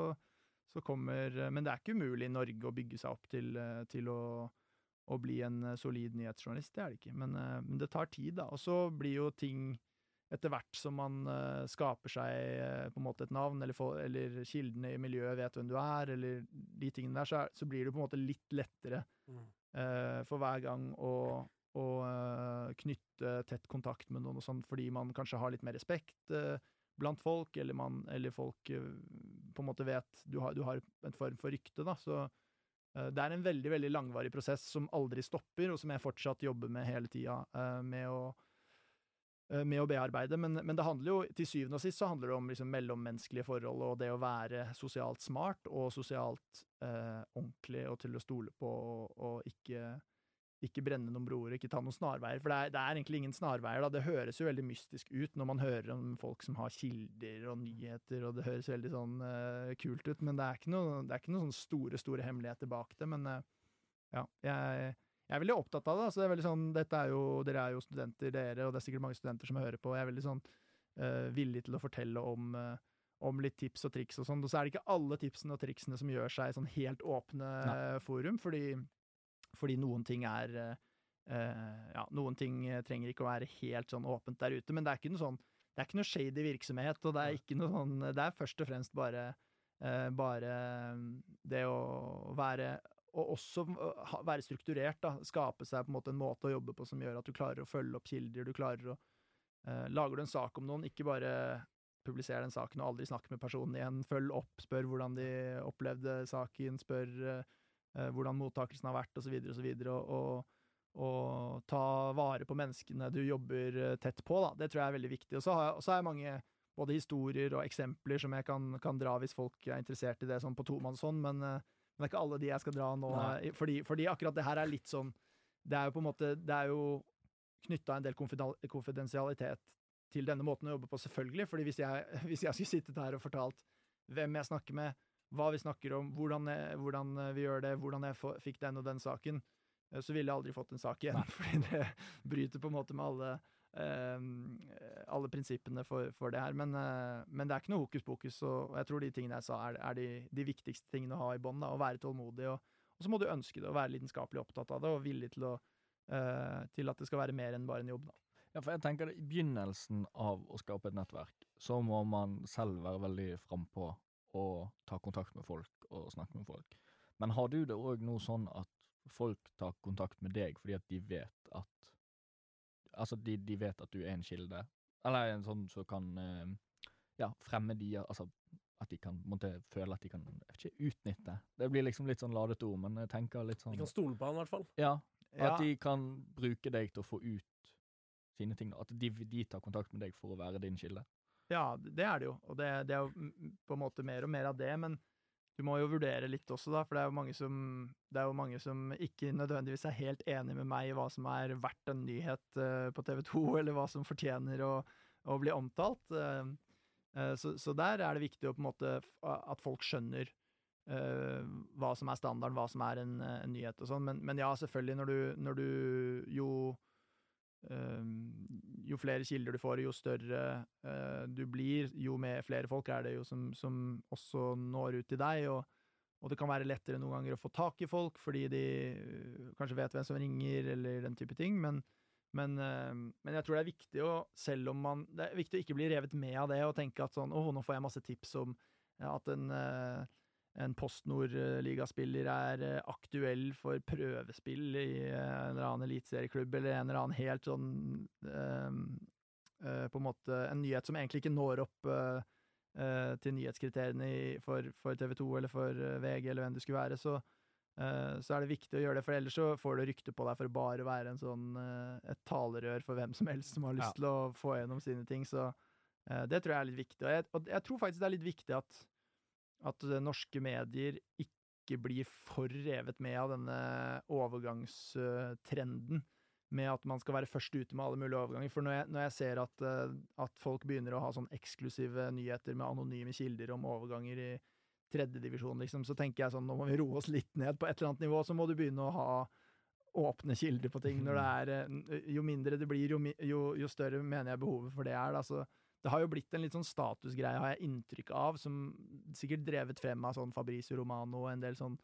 så, kommer Men det er ikke umulig i Norge å bygge seg opp til, til å, å, bli en solid nyhetsjournalist. Det er det ikke. Men, men det tar tid, da. Og så blir jo ting etter hvert som man uh, skaper seg uh, på en måte et navn, eller, for, eller, kildene i miljøet vet hvem du er, eller de tingene der, så, er, så blir det på en måte litt lettere uh, for hver gang å, å knytte tett kontakt med noen og sånn, fordi man kanskje har litt mer respekt blant folk, eller, man, eller folk på en måte vet du har, du har en form for rykte, da. Så det er en veldig, veldig langvarig prosess som aldri stopper, og som jeg fortsatt jobber med hele tida, med å med å bearbeide, men, men, det handler jo til syvende og sist så handler det om liksom mellommenneskelige forhold og det å være sosialt smart og sosialt eh, ordentlig og til å stole på og, og ikke, ikke, brenne noen broer, ikke ta noen snarveier. For det er, det er, egentlig ingen snarveier, da. Det høres jo veldig mystisk ut når man hører om folk som har kilder og nyheter, og det høres veldig sånn eh, kult ut, men det er ikke noen noe sånn store, store hemmeligheter bak det. Men eh, ja, jeg jeg er veldig opptatt av det. altså det er veldig sånn, er jo, Dere er jo studenter, dere, og det er sikkert mange studenter som hører på. Jeg er veldig sånn uh, villig til å fortelle om, uh, om, litt tips og triks og sånn. Og så er det ikke alle tipsene og triksene som gjør seg i sånn helt åpne uh, forum, fordi, fordi, noen ting er Ja, noen ting trenger ikke å være helt sånn åpent der ute, men det er ikke noe sånn det er ikke noe shady virksomhet, og det er ikke noe sånn Det er først og fremst bare bare det å være og også være strukturert. da, Skape seg på en måte en måte å jobbe på som gjør at du klarer å følge opp kilder. du klarer å eh, Lager du en sak om noen, ikke bare publiser den saken og aldri snakk med personen igjen. Følg opp, spør hvordan de opplevde saken, spør eh, hvordan mottakelsen har vært, osv., osv. Og, og, og ta vare på menneskene du jobber tett på. da, Det tror jeg er veldig viktig. Og så har, har jeg mange både historier og eksempler som jeg kan, kan, dra hvis folk er interessert i det sånn på tomannshånd, men uh, men det er ikke alle de jeg skal dra nå, fordi, fordi, akkurat det her er litt sånn Det er jo på en måte Det er jo knytta en del konfidensialitet til denne måten å jobbe på, selvfølgelig. fordi hvis jeg, hvis jeg skulle sittet her og fortalt hvem jeg snakker med, hva vi snakker om, hvordan, jeg, hvordan vi gjør det, hvordan jeg fikk den og den saken, eh, så ville jeg aldri fått en sak igjen. Nei. Fordi det bryter på en måte med alle alle prinsippene for, for, det her. Men, eh, men, det er ikke noe hokus pokus, og jeg tror de tingene jeg sa, er, er de, de, viktigste tingene å ha i bånn. Å være tålmodig, og, og, så må du ønske det, og være lidenskapelig opptatt av det, og villig til, å, uh, til at det skal være mer enn bare en jobb. da. Ja, for jeg tenker det, I begynnelsen av å skape et nettverk, så må man selv være veldig frampå og ta kontakt med folk og snakke med folk. Men har du det òg nå sånn at folk tar kontakt med deg fordi at de vet at Altså, de, de, vet at du er en kilde. Eller en sånn som så kan eh, ja, fremme de Altså at de kan måtte, føle at de kan ikke utnytte. Det blir liksom litt sånn ladet ord, men jeg tenker litt sånn De kan stole på han, i hvert fall. Ja. ja. At de kan bruke deg til å få ut sine ting. At de, de, tar kontakt med deg for å være din kilde. Ja, det er det jo. Og det, det er jo på en måte mer og mer av det. Men du må jo vurdere litt også, da, for det er jo mange som, det er jo mange som ikke nødvendigvis er helt enig med meg i hva som er verdt en nyhet uh, på TV 2, eller hva som fortjener å, å bli omtalt. Uh, uh, så, så, der er det viktig å på en måte at folk skjønner hva som er standarden, hva som er en, en nyhet og sånn. Men, men, ja, selvfølgelig, når du, når du jo jo flere kilder du får, jo større uh, du blir, jo mer, flere folk er det jo som, som også når ut til deg. Og, og, det kan være lettere noen ganger å få tak i folk fordi de uh, kanskje vet hvem som ringer, eller den type ting. Men, men, uh, men, jeg tror det er viktig å, selv om man Det er viktig å ikke bli revet med av det og tenke at sånn Å, nå får jeg masse tips om at en en Post Nord-ligaspiller er eh, aktuell for prøvespill i eh, en eller annen eliteserieklubb, eller en eller annen helt sånn um, uh, På en måte en nyhet som egentlig ikke når opp til nyhetskriteriene i, for, for, TV 2 eller for VG eller hvem det skulle være, så, så er det viktig å gjøre det, for ellers så får du rykte på deg for å bare være en sånn, et talerør for hvem som helst som har lyst ja. til å få gjennom sine ting. Så det tror jeg er litt viktig. Og jeg, og jeg tror faktisk det er litt viktig at at eh, norske medier ikke blir for revet med av denne overgangstrenden med at man skal være først ute med alle mulige overganger. For når jeg, når jeg ser at, eh, at folk begynner å ha sånn eksklusive nyheter med anonyme kilder om overganger i tredjedivisjon, liksom, så tenker jeg sånn nå må vi roe oss litt ned på et eller annet nivå. Så må du begynne å ha åpne kilder på ting. Når det er, eh, jo mindre det blir, jo, jo, jo større mener jeg behovet for det er. Da. Så det har jo blitt en litt sånn statusgreie, har jeg inntrykk av, som sikkert drevet frem av sånn Fabrizio Romano og en del sånn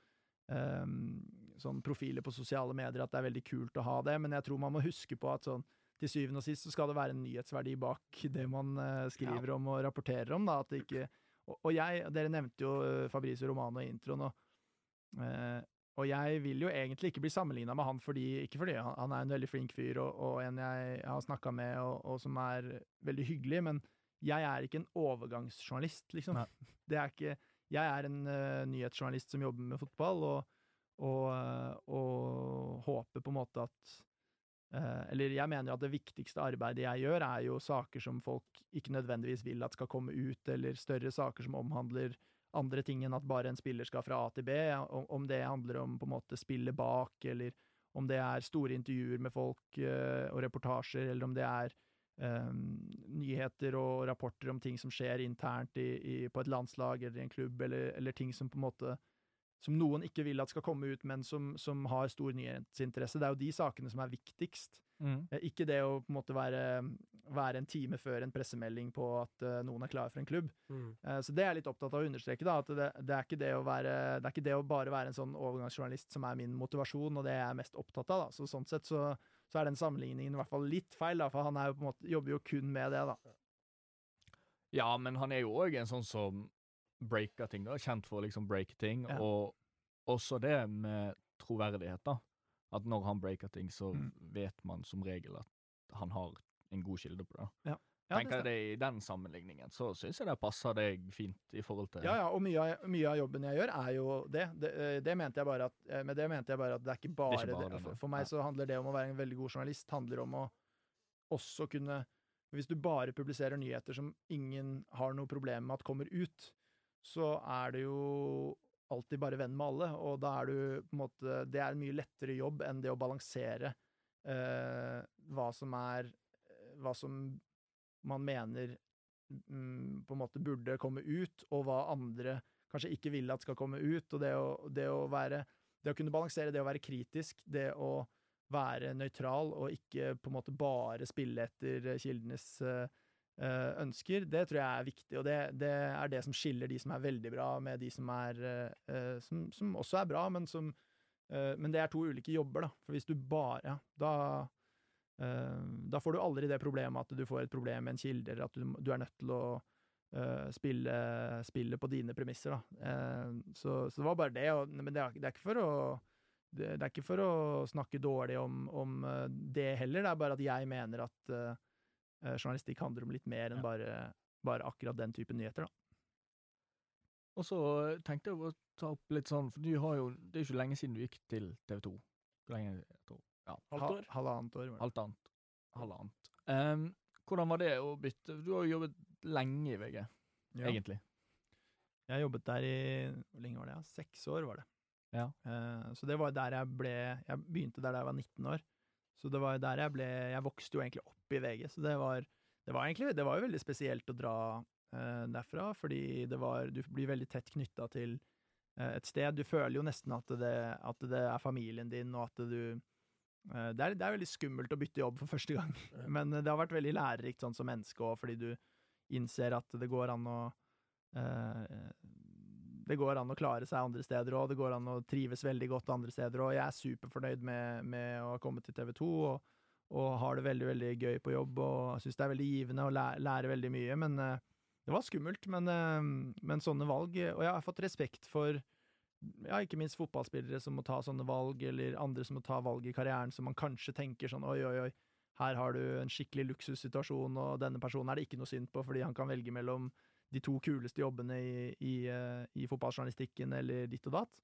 um, sånn profiler på sosiale medier, at det er veldig kult å ha det, men jeg tror man må huske på at sånn til syvende og sist så skal det være en nyhetsverdi bak det man uh, skriver om og rapporterer om, da, at det ikke og, og jeg, dere nevnte jo eh, Fabrizio Romano i introen, og, eh, og jeg vil jo egentlig ikke bli sammenligna med han, fordi, ikke fordi han, han er en veldig flink fyr og, og en jeg har snakka med, og, og som er veldig hyggelig, men jeg er ikke en overgangsjournalist, liksom. Nei. Det er ikke Jeg er en uh, nyhetsjournalist som jobber med fotball, og, og, eh, og håper på en måte at uh, Eller jeg mener at det viktigste arbeidet jeg gjør, er jo saker som folk ikke nødvendigvis vil at skal komme ut, eller større saker som omhandler andre ting enn at bare en spiller skal fra A til B. Om, det handler om på en måte spillet bak, eller om det er store intervjuer med folk eh, og reportasjer, eller om det er um, nyheter og rapporter om ting som skjer internt i, i, på et landslag eller i en klubb, eller, eller ting som på en måte som noen ikke vil at skal komme ut, men som, som har stor nyhetsinteresse. Det er jo de sakene som er viktigst. Mm. Eh, Ikke det å på en måte være, være en time før en pressemelding på at eh, noen er klar for en klubb. Mm. Eh, Så det er jeg litt opptatt av å understreke. da, At det, det, er ikke det, å være, det er ikke det å bare være en sånn overgangsjournalist som er min motivasjon, og det jeg er mest opptatt av. da. Så Sånn sett så, så er den sammenligningen i hvert fall litt feil, da, for han er jo på en måte, jobber jo kun med det. da. Ja, men han er jo òg en sånn som breaker ting, da. Kjent for å liksom breake ting. Ja. Og også det med troverdighet, da. At når han breaker ting, så Mm. vet man som regel at han har en god kilde på det. Ja, Tenker jeg det I den sammenligningen så syns jeg det passer deg fint i forhold til Ja, ja, og mye av, mye av jobben jeg gjør, er jo det. Det, eh, det mente jeg bare at, eh, med det mente jeg bare at det er ikke bare det. bare det, For, for meg ja. så handler det om å være en veldig god journalist, handler om å også kunne Hvis du bare publiserer nyheter som ingen har noe problem med at kommer ut, så er det jo alltid bare venn med alle, og da er du på en måte Det er en mye lettere jobb enn det å balansere eh, hva som er Hva som man mener mm, på en måte burde komme ut, og hva andre kanskje ikke vil at skal komme ut. Og det å, det å være Det å kunne balansere det å være kritisk, det å være nøytral og ikke på en måte bare spille etter eh, kildenes eh, eh, ønsker, det tror jeg er viktig. Og det, det er det som skiller de som er veldig bra, med de som er eh, eh, som, som også er bra, men som eh, Men det er to ulike jobber, da. For hvis du bare Ja, da eh, da får du aldri det problemet at du får et problem med en kilde, eller at du, du er nødt til å eh, spille, spille på dine premisser, da. Eh, så, så det var bare det. Og, men det er, det er ikke for å det, er ikke for å snakke dårlig om, om eh, det heller, det er bare at jeg mener at eh, eh, journalistikk handler om litt mer enn bare, bare akkurat den type nyheter, da. Og så tenkte jeg å ta opp litt sånn, for du har jo Det er jo ikke lenge siden du gikk til TV 2. Hvor lenge? Tror, ja, Halvt år? Halvannet år. halvannet. Halvannet. Em, hvordan var det å bytte Du har jo jobbet lenge i VG, Ja. egentlig. Jeg jobbet der i Hvor lenge var det? Ja? Seks år, var det. Ja. Uh, så det var der jeg ble Jeg begynte der da jeg var 19 år. Så det var der jeg ble Jeg vokste jo egentlig opp i VG, så det var, det var egentlig Det var jo veldig spesielt å dra eh, derfra, fordi det var Du blir veldig tett knytta til eh, et sted. Du føler jo nesten at det, at det er familien din, og at du eh, det, er, det er veldig skummelt å bytte jobb for første gang, men eh, det har vært veldig lærerikt sånn som menneske òg, fordi du innser at det går an å eh, det går an å klare seg andre steder òg, det går an å trives veldig godt andre steder òg. Jeg er superfornøyd med, med å ha kommet til TV 2 og, og har det veldig veldig gøy på jobb og syns det er veldig givende å lære, lærer veldig mye. Men eh, det var skummelt, men, eh, men sånne valg Og jeg har fått respekt for ja, ikke minst fotballspillere som må ta sånne valg, eller andre som må ta valg i karrieren som man kanskje tenker sånn oi, oi, oi, her har du en skikkelig luksussituasjon, og denne personen er det ikke noe synd på fordi han kan velge mellom de to kuleste jobbene i, i, eh, i fotballjournalistikken eller ditt og datt,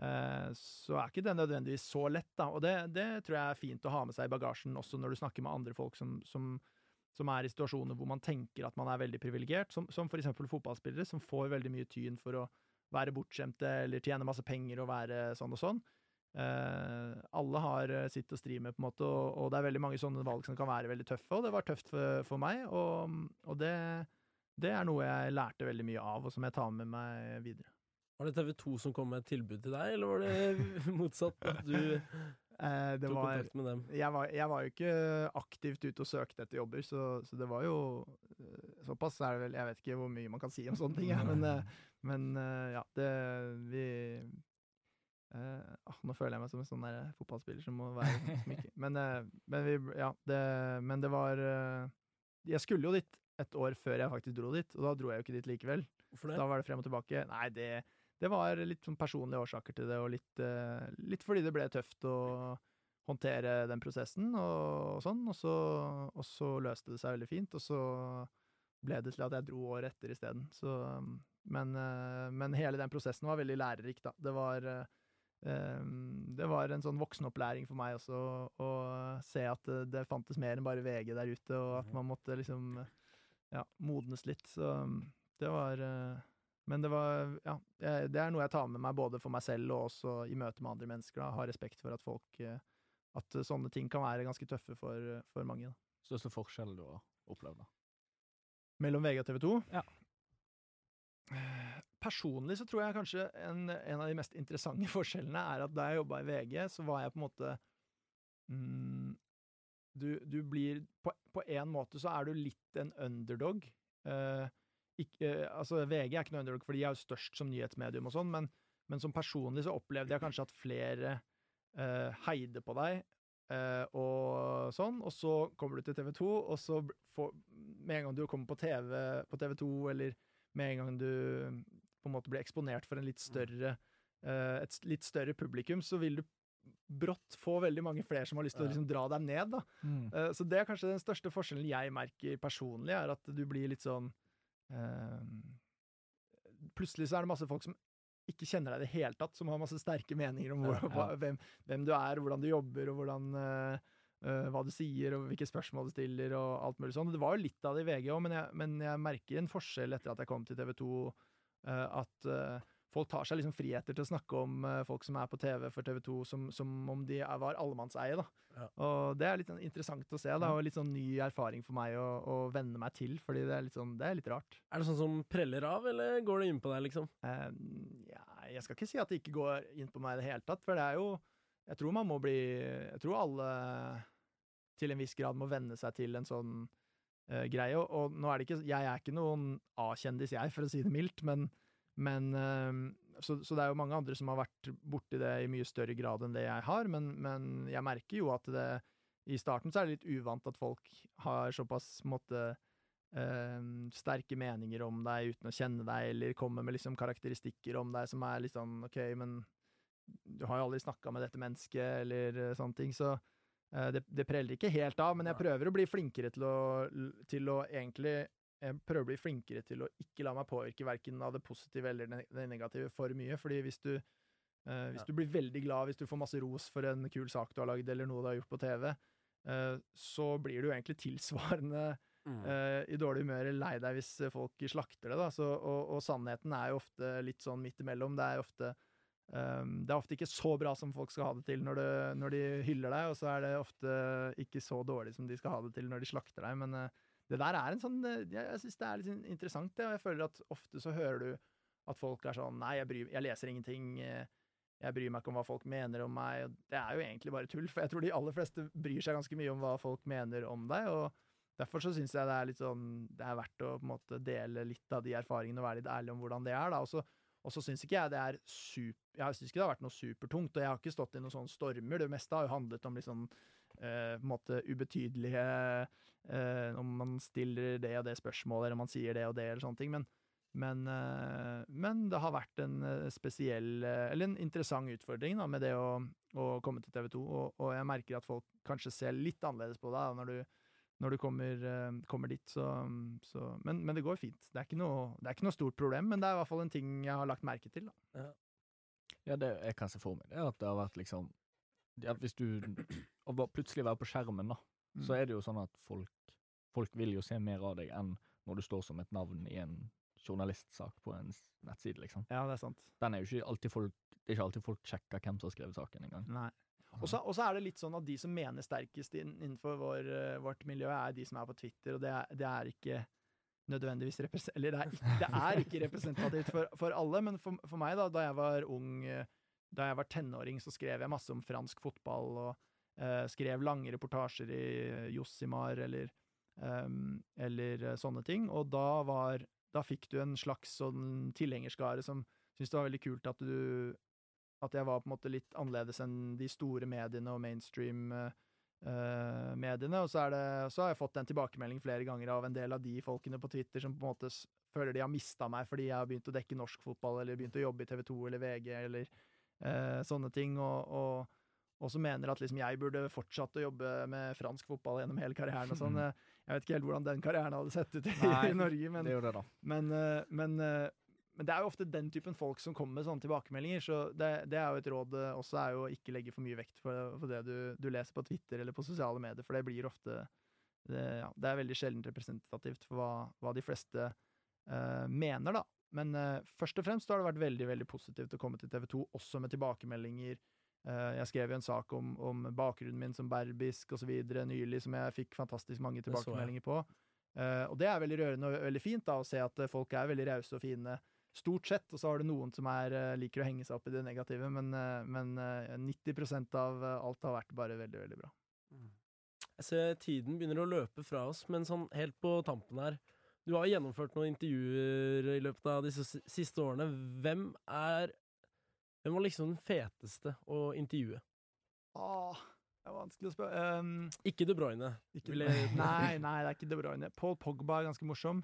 eh, så er ikke det nødvendigvis så lett, da. Og det, det tror jeg er fint å ha med seg i bagasjen, også når du snakker med andre folk som, som, som er i situasjoner hvor man tenker at man er veldig privilegert, som, som for eksempel fotballspillere, som får veldig mye tyn for å være bortskjemte eller tjene masse penger og være sånn og sånn. Eh, alle har eh, sitt å stri med, på en måte, og, og det er veldig mange sånne valg som kan være veldig tøffe, og det var tøft for, for meg, og, og det, det er noe jeg lærte veldig mye av, og som jeg tar med meg videre. Var det TV 2 som kom med et tilbud til deg, eller var det motsatt? At du Eh, tok var, kontakt med dem? jeg, var, jeg var jo ikke aktivt ute og søkte etter jobber, så, så det var jo eh, Såpass er det vel Jeg vet ikke hvor mye man kan si om sånne ting, jeg, men, eh, men eh, ja, det Vi eh, ah, Nå føler jeg meg som en sånn der fotballspiller som må være smykke. Men, men vi Ja, det Men det var Jeg skulle jo dit et år før jeg faktisk dro dit, og da dro jeg jo ikke dit likevel. Hvorfor det? Da var det frem og tilbake. Nei, det, det var litt sånn personlige årsaker til det, og litt, uh, litt fordi det ble tøft å håndtere den prosessen og, sånn, og så, og så løste det seg veldig fint, og så ble det til at jeg dro året etter isteden. Så, men, uh, men hele den prosessen var veldig lærerik, da. Det var um, det var en sånn voksenopplæring for meg også, å se at det, fantes mer enn bare VG der ute, og at man måtte liksom ja, modnes litt. Så um, det var eh, Men det var Ja, det er noe jeg tar med meg både for meg selv og også i møte med andre mennesker. da, Ha respekt for at folk eh, At eh, sånne ting kan være ganske tøffe for, for mange. da. Største forskjell du har opplevd, da? Mellom VG og TV 2? Ja. Personlig så tror jeg kanskje en, en av de mest interessante forskjellene er at da jeg jobba i VG, så var jeg på en måte mm, du, du blir på, på en måte så er du litt en underdog. Eh, ikke, eh, altså VG er ikke noe underdog, for de er jo størst som nyhetsmedium og sånn, men, men som personlig så opplevde jeg kanskje at flere eh, heide på deg, eh, og sånn, og så kommer du til TV 2, og så får, med en gang du kommer på TV på TV 2, eller med en gang du på en måte blir eksponert for litt større eh, et litt større publikum, så vil du brått få veldig mange flere som har lyst til å liksom dra deg ned, da. Eh, Så det er kanskje den største forskjellen jeg merker personlig, er at du blir litt sånn eh, Plutselig så er det masse folk som ikke kjenner deg i det hele tatt, som har masse sterke meninger om hvor, Ja, ja. hvem, hvem du er, hvordan du jobber, og hvordan uh, hva du sier, og hvilke spørsmål du stiller, og alt mulig sånn. Det var jo litt av det i VG òg, men, men jeg merker en forskjell etter at jeg kom til TV 2, eh, at folk tar seg liksom friheter til å snakke om eh, folk som er på TV for TV 2, som, som om de er, var allemannseie. Ja. Og det er litt sånn interessant å se, da, og litt sånn ny erfaring for meg å, å venne meg til, fordi det er litt sånn, det er litt rart. Er det sånn som preller av, eller går det inn på deg, liksom? Eh, ja, jeg skal ikke si at det ikke går inn på meg i det hele tatt, for det er jo Jeg tror man må bli Jeg tror alle til en viss grad må venne seg til en sånn uh, greie. Og, og nå er det ikke Jeg er ikke noen A-kjendis, jeg, for å si det mildt, men, men eh, så, så det er jo mange andre som har vært borti det i mye større grad enn det jeg har, men, men jeg merker jo at det i starten så er det litt uvant at folk har såpass måte eh, sterke meninger om deg uten å kjenne deg, eller kommer med liksom karakteristikker om deg som er litt sånn OK, men du har jo aldri snakka med dette mennesket, eller eh, sånne ting. Så øh, det, det preller ikke helt av, men jeg prøver å bli flinkere til å, til å egentlig jeg prøver å bli flinkere til å ikke la meg påvirke verken av det positive eller det negative for mye. fordi hvis du, eh, hvis du blir veldig glad hvis du får masse ros for en kul sak du har lagd, eller noe du har gjort på TV, eh, så blir du egentlig tilsvarende Mm. eh, i dårlig humør eller lei deg hvis eh, folk slakter det. Da. Så, og, og sannheten er jo ofte litt sånn midt imellom. Det er ofte um, det er ofte ikke så bra som folk skal ha det til når, det, når de hyller deg, og så er det ofte ikke så dårlig som de skal ha det til når de slakter deg. Men eh, det der er en sånn eh, Jeg, syns det er litt interessant, det, og jeg føler at ofte så hører du at folk er sånn Nei, jeg, bryr, jeg leser ingenting. eh, Jeg bryr meg ikke om hva folk mener om meg. og Det er jo egentlig bare tull, for jeg tror de aller fleste bryr seg ganske mye om hva folk mener om deg. og Derfor så syns jeg det er litt sånn Det er verdt å på en måte dele litt av de erfaringene og være litt ærlig om hvordan det er. da, Og så, og så syns ikke jeg det er super Jeg synes ikke det har vært noe supertungt, og jeg har ikke stått i noen sånne stormer. Det meste har jo handlet om litt sånn eh, på en måte ubetydelige eh, Om man stiller det og det spørsmålet, eller om man sier det og det, eller sånne ting. Men, men, eh, men det har vært en spesiell Eller en interessant utfordring da, med det å, å komme til TV 2, og, og jeg merker at folk kanskje ser litt annerledes på deg når du når du kommer, kommer dit. Så, så, men, men det går fint. Det er, ikke noe, det er ikke noe stort problem, men det er i hvert fall en ting jeg har lagt merke til. Da. Ja, det jeg kan se for meg, det at det har vært liksom ja, Hvis du Å plutselig være på skjermen, da, så Mm. er det jo sånn at folk Folk vil jo se mer av deg enn når du står som et navn i en journalistsak på en nettside, liksom. Ja, det er sant. Den er jo ikke alltid folk Det er ikke alltid folk sjekker hvem som har skrevet saken engang. Nei. Og så er det litt sånn at de som mener sterkest innenfor vår, eh, vårt miljø, er de som er på Twitter, og det er, det er ikke nødvendigvis Eller det er det er ikke representativt for, for alle, men for, for meg, da, da jeg var ung, eh, da jeg var tenåring, så skrev jeg masse om fransk fotball, og skrev lange reportasjer i eh, Jossimar eller, ehm, eller eh, sånne ting, og da var Da fikk du en slags sånn tilhengerskare som syntes det var veldig kult at du at jeg var på en måte litt annerledes enn de store mediene og mainstream-mediene. og så, er det, så har jeg fått en tilbakemelding flere ganger av en del av de folkene på Twitter som på en måte føler de har mista meg fordi jeg har begynt å dekke norsk fotball, eller begynt å jobbe i TV 2 eller VG, eller eh, sånne ting. og, og og som mener at liksom jeg burde fortsatt å jobbe med fransk fotball gjennom hele karrieren. og sånn. Jeg vet ikke helt hvordan den karrieren hadde sett ut i, Nei, i Norge, men, Det det, men, eh, men, eh, men det er jo ofte den typen folk som kommer med sånne tilbakemeldinger, så det, det er jo et råd eh, også, er jo å ikke legge for mye vekt for, på det du, du leser på Twitter eller på sosiale medier, for det blir ofte Det, ja, det er veldig sjelden representativt for hva, hva de fleste uh, mener, da. Men uh, først og fremst har det vært veldig veldig positivt å komme til TV 2, også med tilbakemeldinger. Eh, jeg skrev jo en sak om, om bakgrunnen min som berbisk osv. nylig, som jeg fikk fantastisk mange tilbakemeldinger på. Eh, og det er veldig rørende og veldig fint da, å se at eh, folk er veldig rause og fine. Stort sett, og så har du noen som er, liker å henge seg opp i det negative, men, men eh, 90 av alt har vært bare veldig, veldig bra. Jeg ser tiden begynner å løpe fra oss, men sånn helt på tampen her Du har gjennomført noen intervjuer i løpet av disse siste årene. Hvem er Hvem var liksom den feteste å intervjue? Åh, det er vanskelig å spørre. Um, Ikke De Bruyne. Ikke jeg- Nei, nei, det er ikke De Bruyne. Paul Pogba er ganske morsom.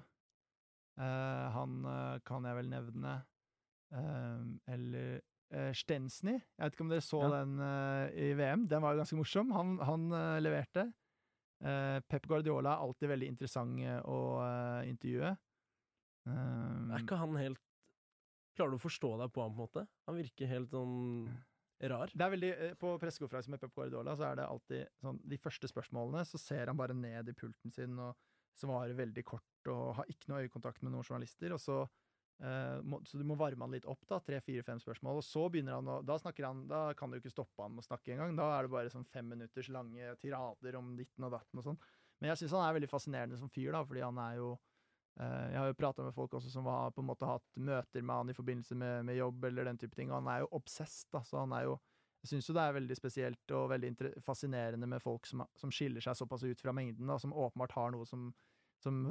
Uh, han uh, kan jeg vel nevne. Um, eller uh, Stensny. Jeg vet ikke om dere så Ja. den i VM. Den var jo ganske morsom. Han, han leverte. Pep Guardiola er alltid veldig interessant å intervjue. Um, Er ikke han helt Klarer du å forstå deg på ham, på en måte? Han virker helt sånn rar. Det er veldig, eh, På pressekonferanse med Pep Guardiola så er det alltid sånn De første spørsmålene så ser han bare ned i pulten sin og svarer veldig kort og har ikke noe øyekontakt med noen journalister. og Så, eh, må, så du må varme han litt opp, da, tre, fire, fem spørsmål. Og så begynner han å Da snakker han, da kan du ikke stoppe han med å snakke engang. Da er det bare sånn fem minutters lange tirader om ditten og datten og sånn. Men jeg syns han er veldig fascinerende som fyr, da, fordi han er jo Jeg har jo prata med folk også som har på en måte hatt møter med han i forbindelse med, med jobb eller den type ting, og han er jo obsess, så han er jo jeg syns jo det er veldig spesielt og veldig fascinerende med folk som, som skiller seg såpass ut fra mengden, da, som åpenbart har noe som, som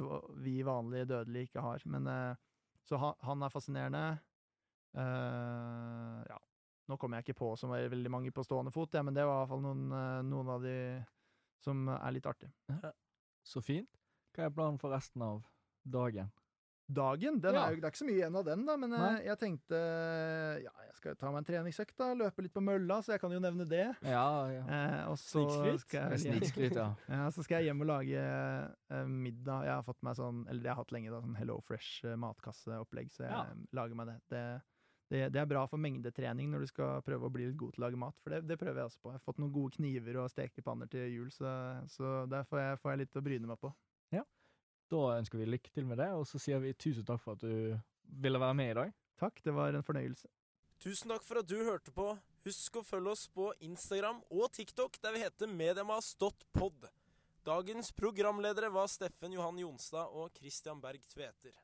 vi vanlige dødelige ikke har. Men eh, Så han, er fascinerende. Uh, ja. Nå kommer jeg ikke på så veldig mange på stående fot, ja, men det var i hvert fall noen, eh, noen av de som er litt artige. Så fint. Hva er planen for resten av dagen? Dagen, den Ja. er jo, det er ikke så mye igjen av den, da, men jeg, jeg tenkte ja, jeg skal ta meg en treningsøkt, da. Løpe litt på mølla, så jeg kan jo nevne det. Ja, ja. Eh, og så Snikskryt? skal jeg Snikskryt, ja. Ja, så skal jeg hjem og lage eh, middag. Jeg har fått meg sånn, eller det har jeg hatt lenge, da, sånn Hello Fresh eh, så jeg Ja. eh, lager meg det. det. Det, det er bra for mengdetrening når du skal prøve å bli litt god til å lage mat, for det, det prøver jeg også på. Jeg har fått noen gode kniver og stekepanner til jul, så, så der får jeg, får jeg litt å bryne meg på. Da ønsker vi lykke til med det, og så sier vi tusen takk for at du ville være med i dag. Takk, det var en fornøyelse. Tusen takk for at du hørte på. Husk å følge oss på Instagram og TikTok, der vi heter mediemas.pod. Dagens programledere var Steffen Johan Jonstad og Christian Berg Tveter.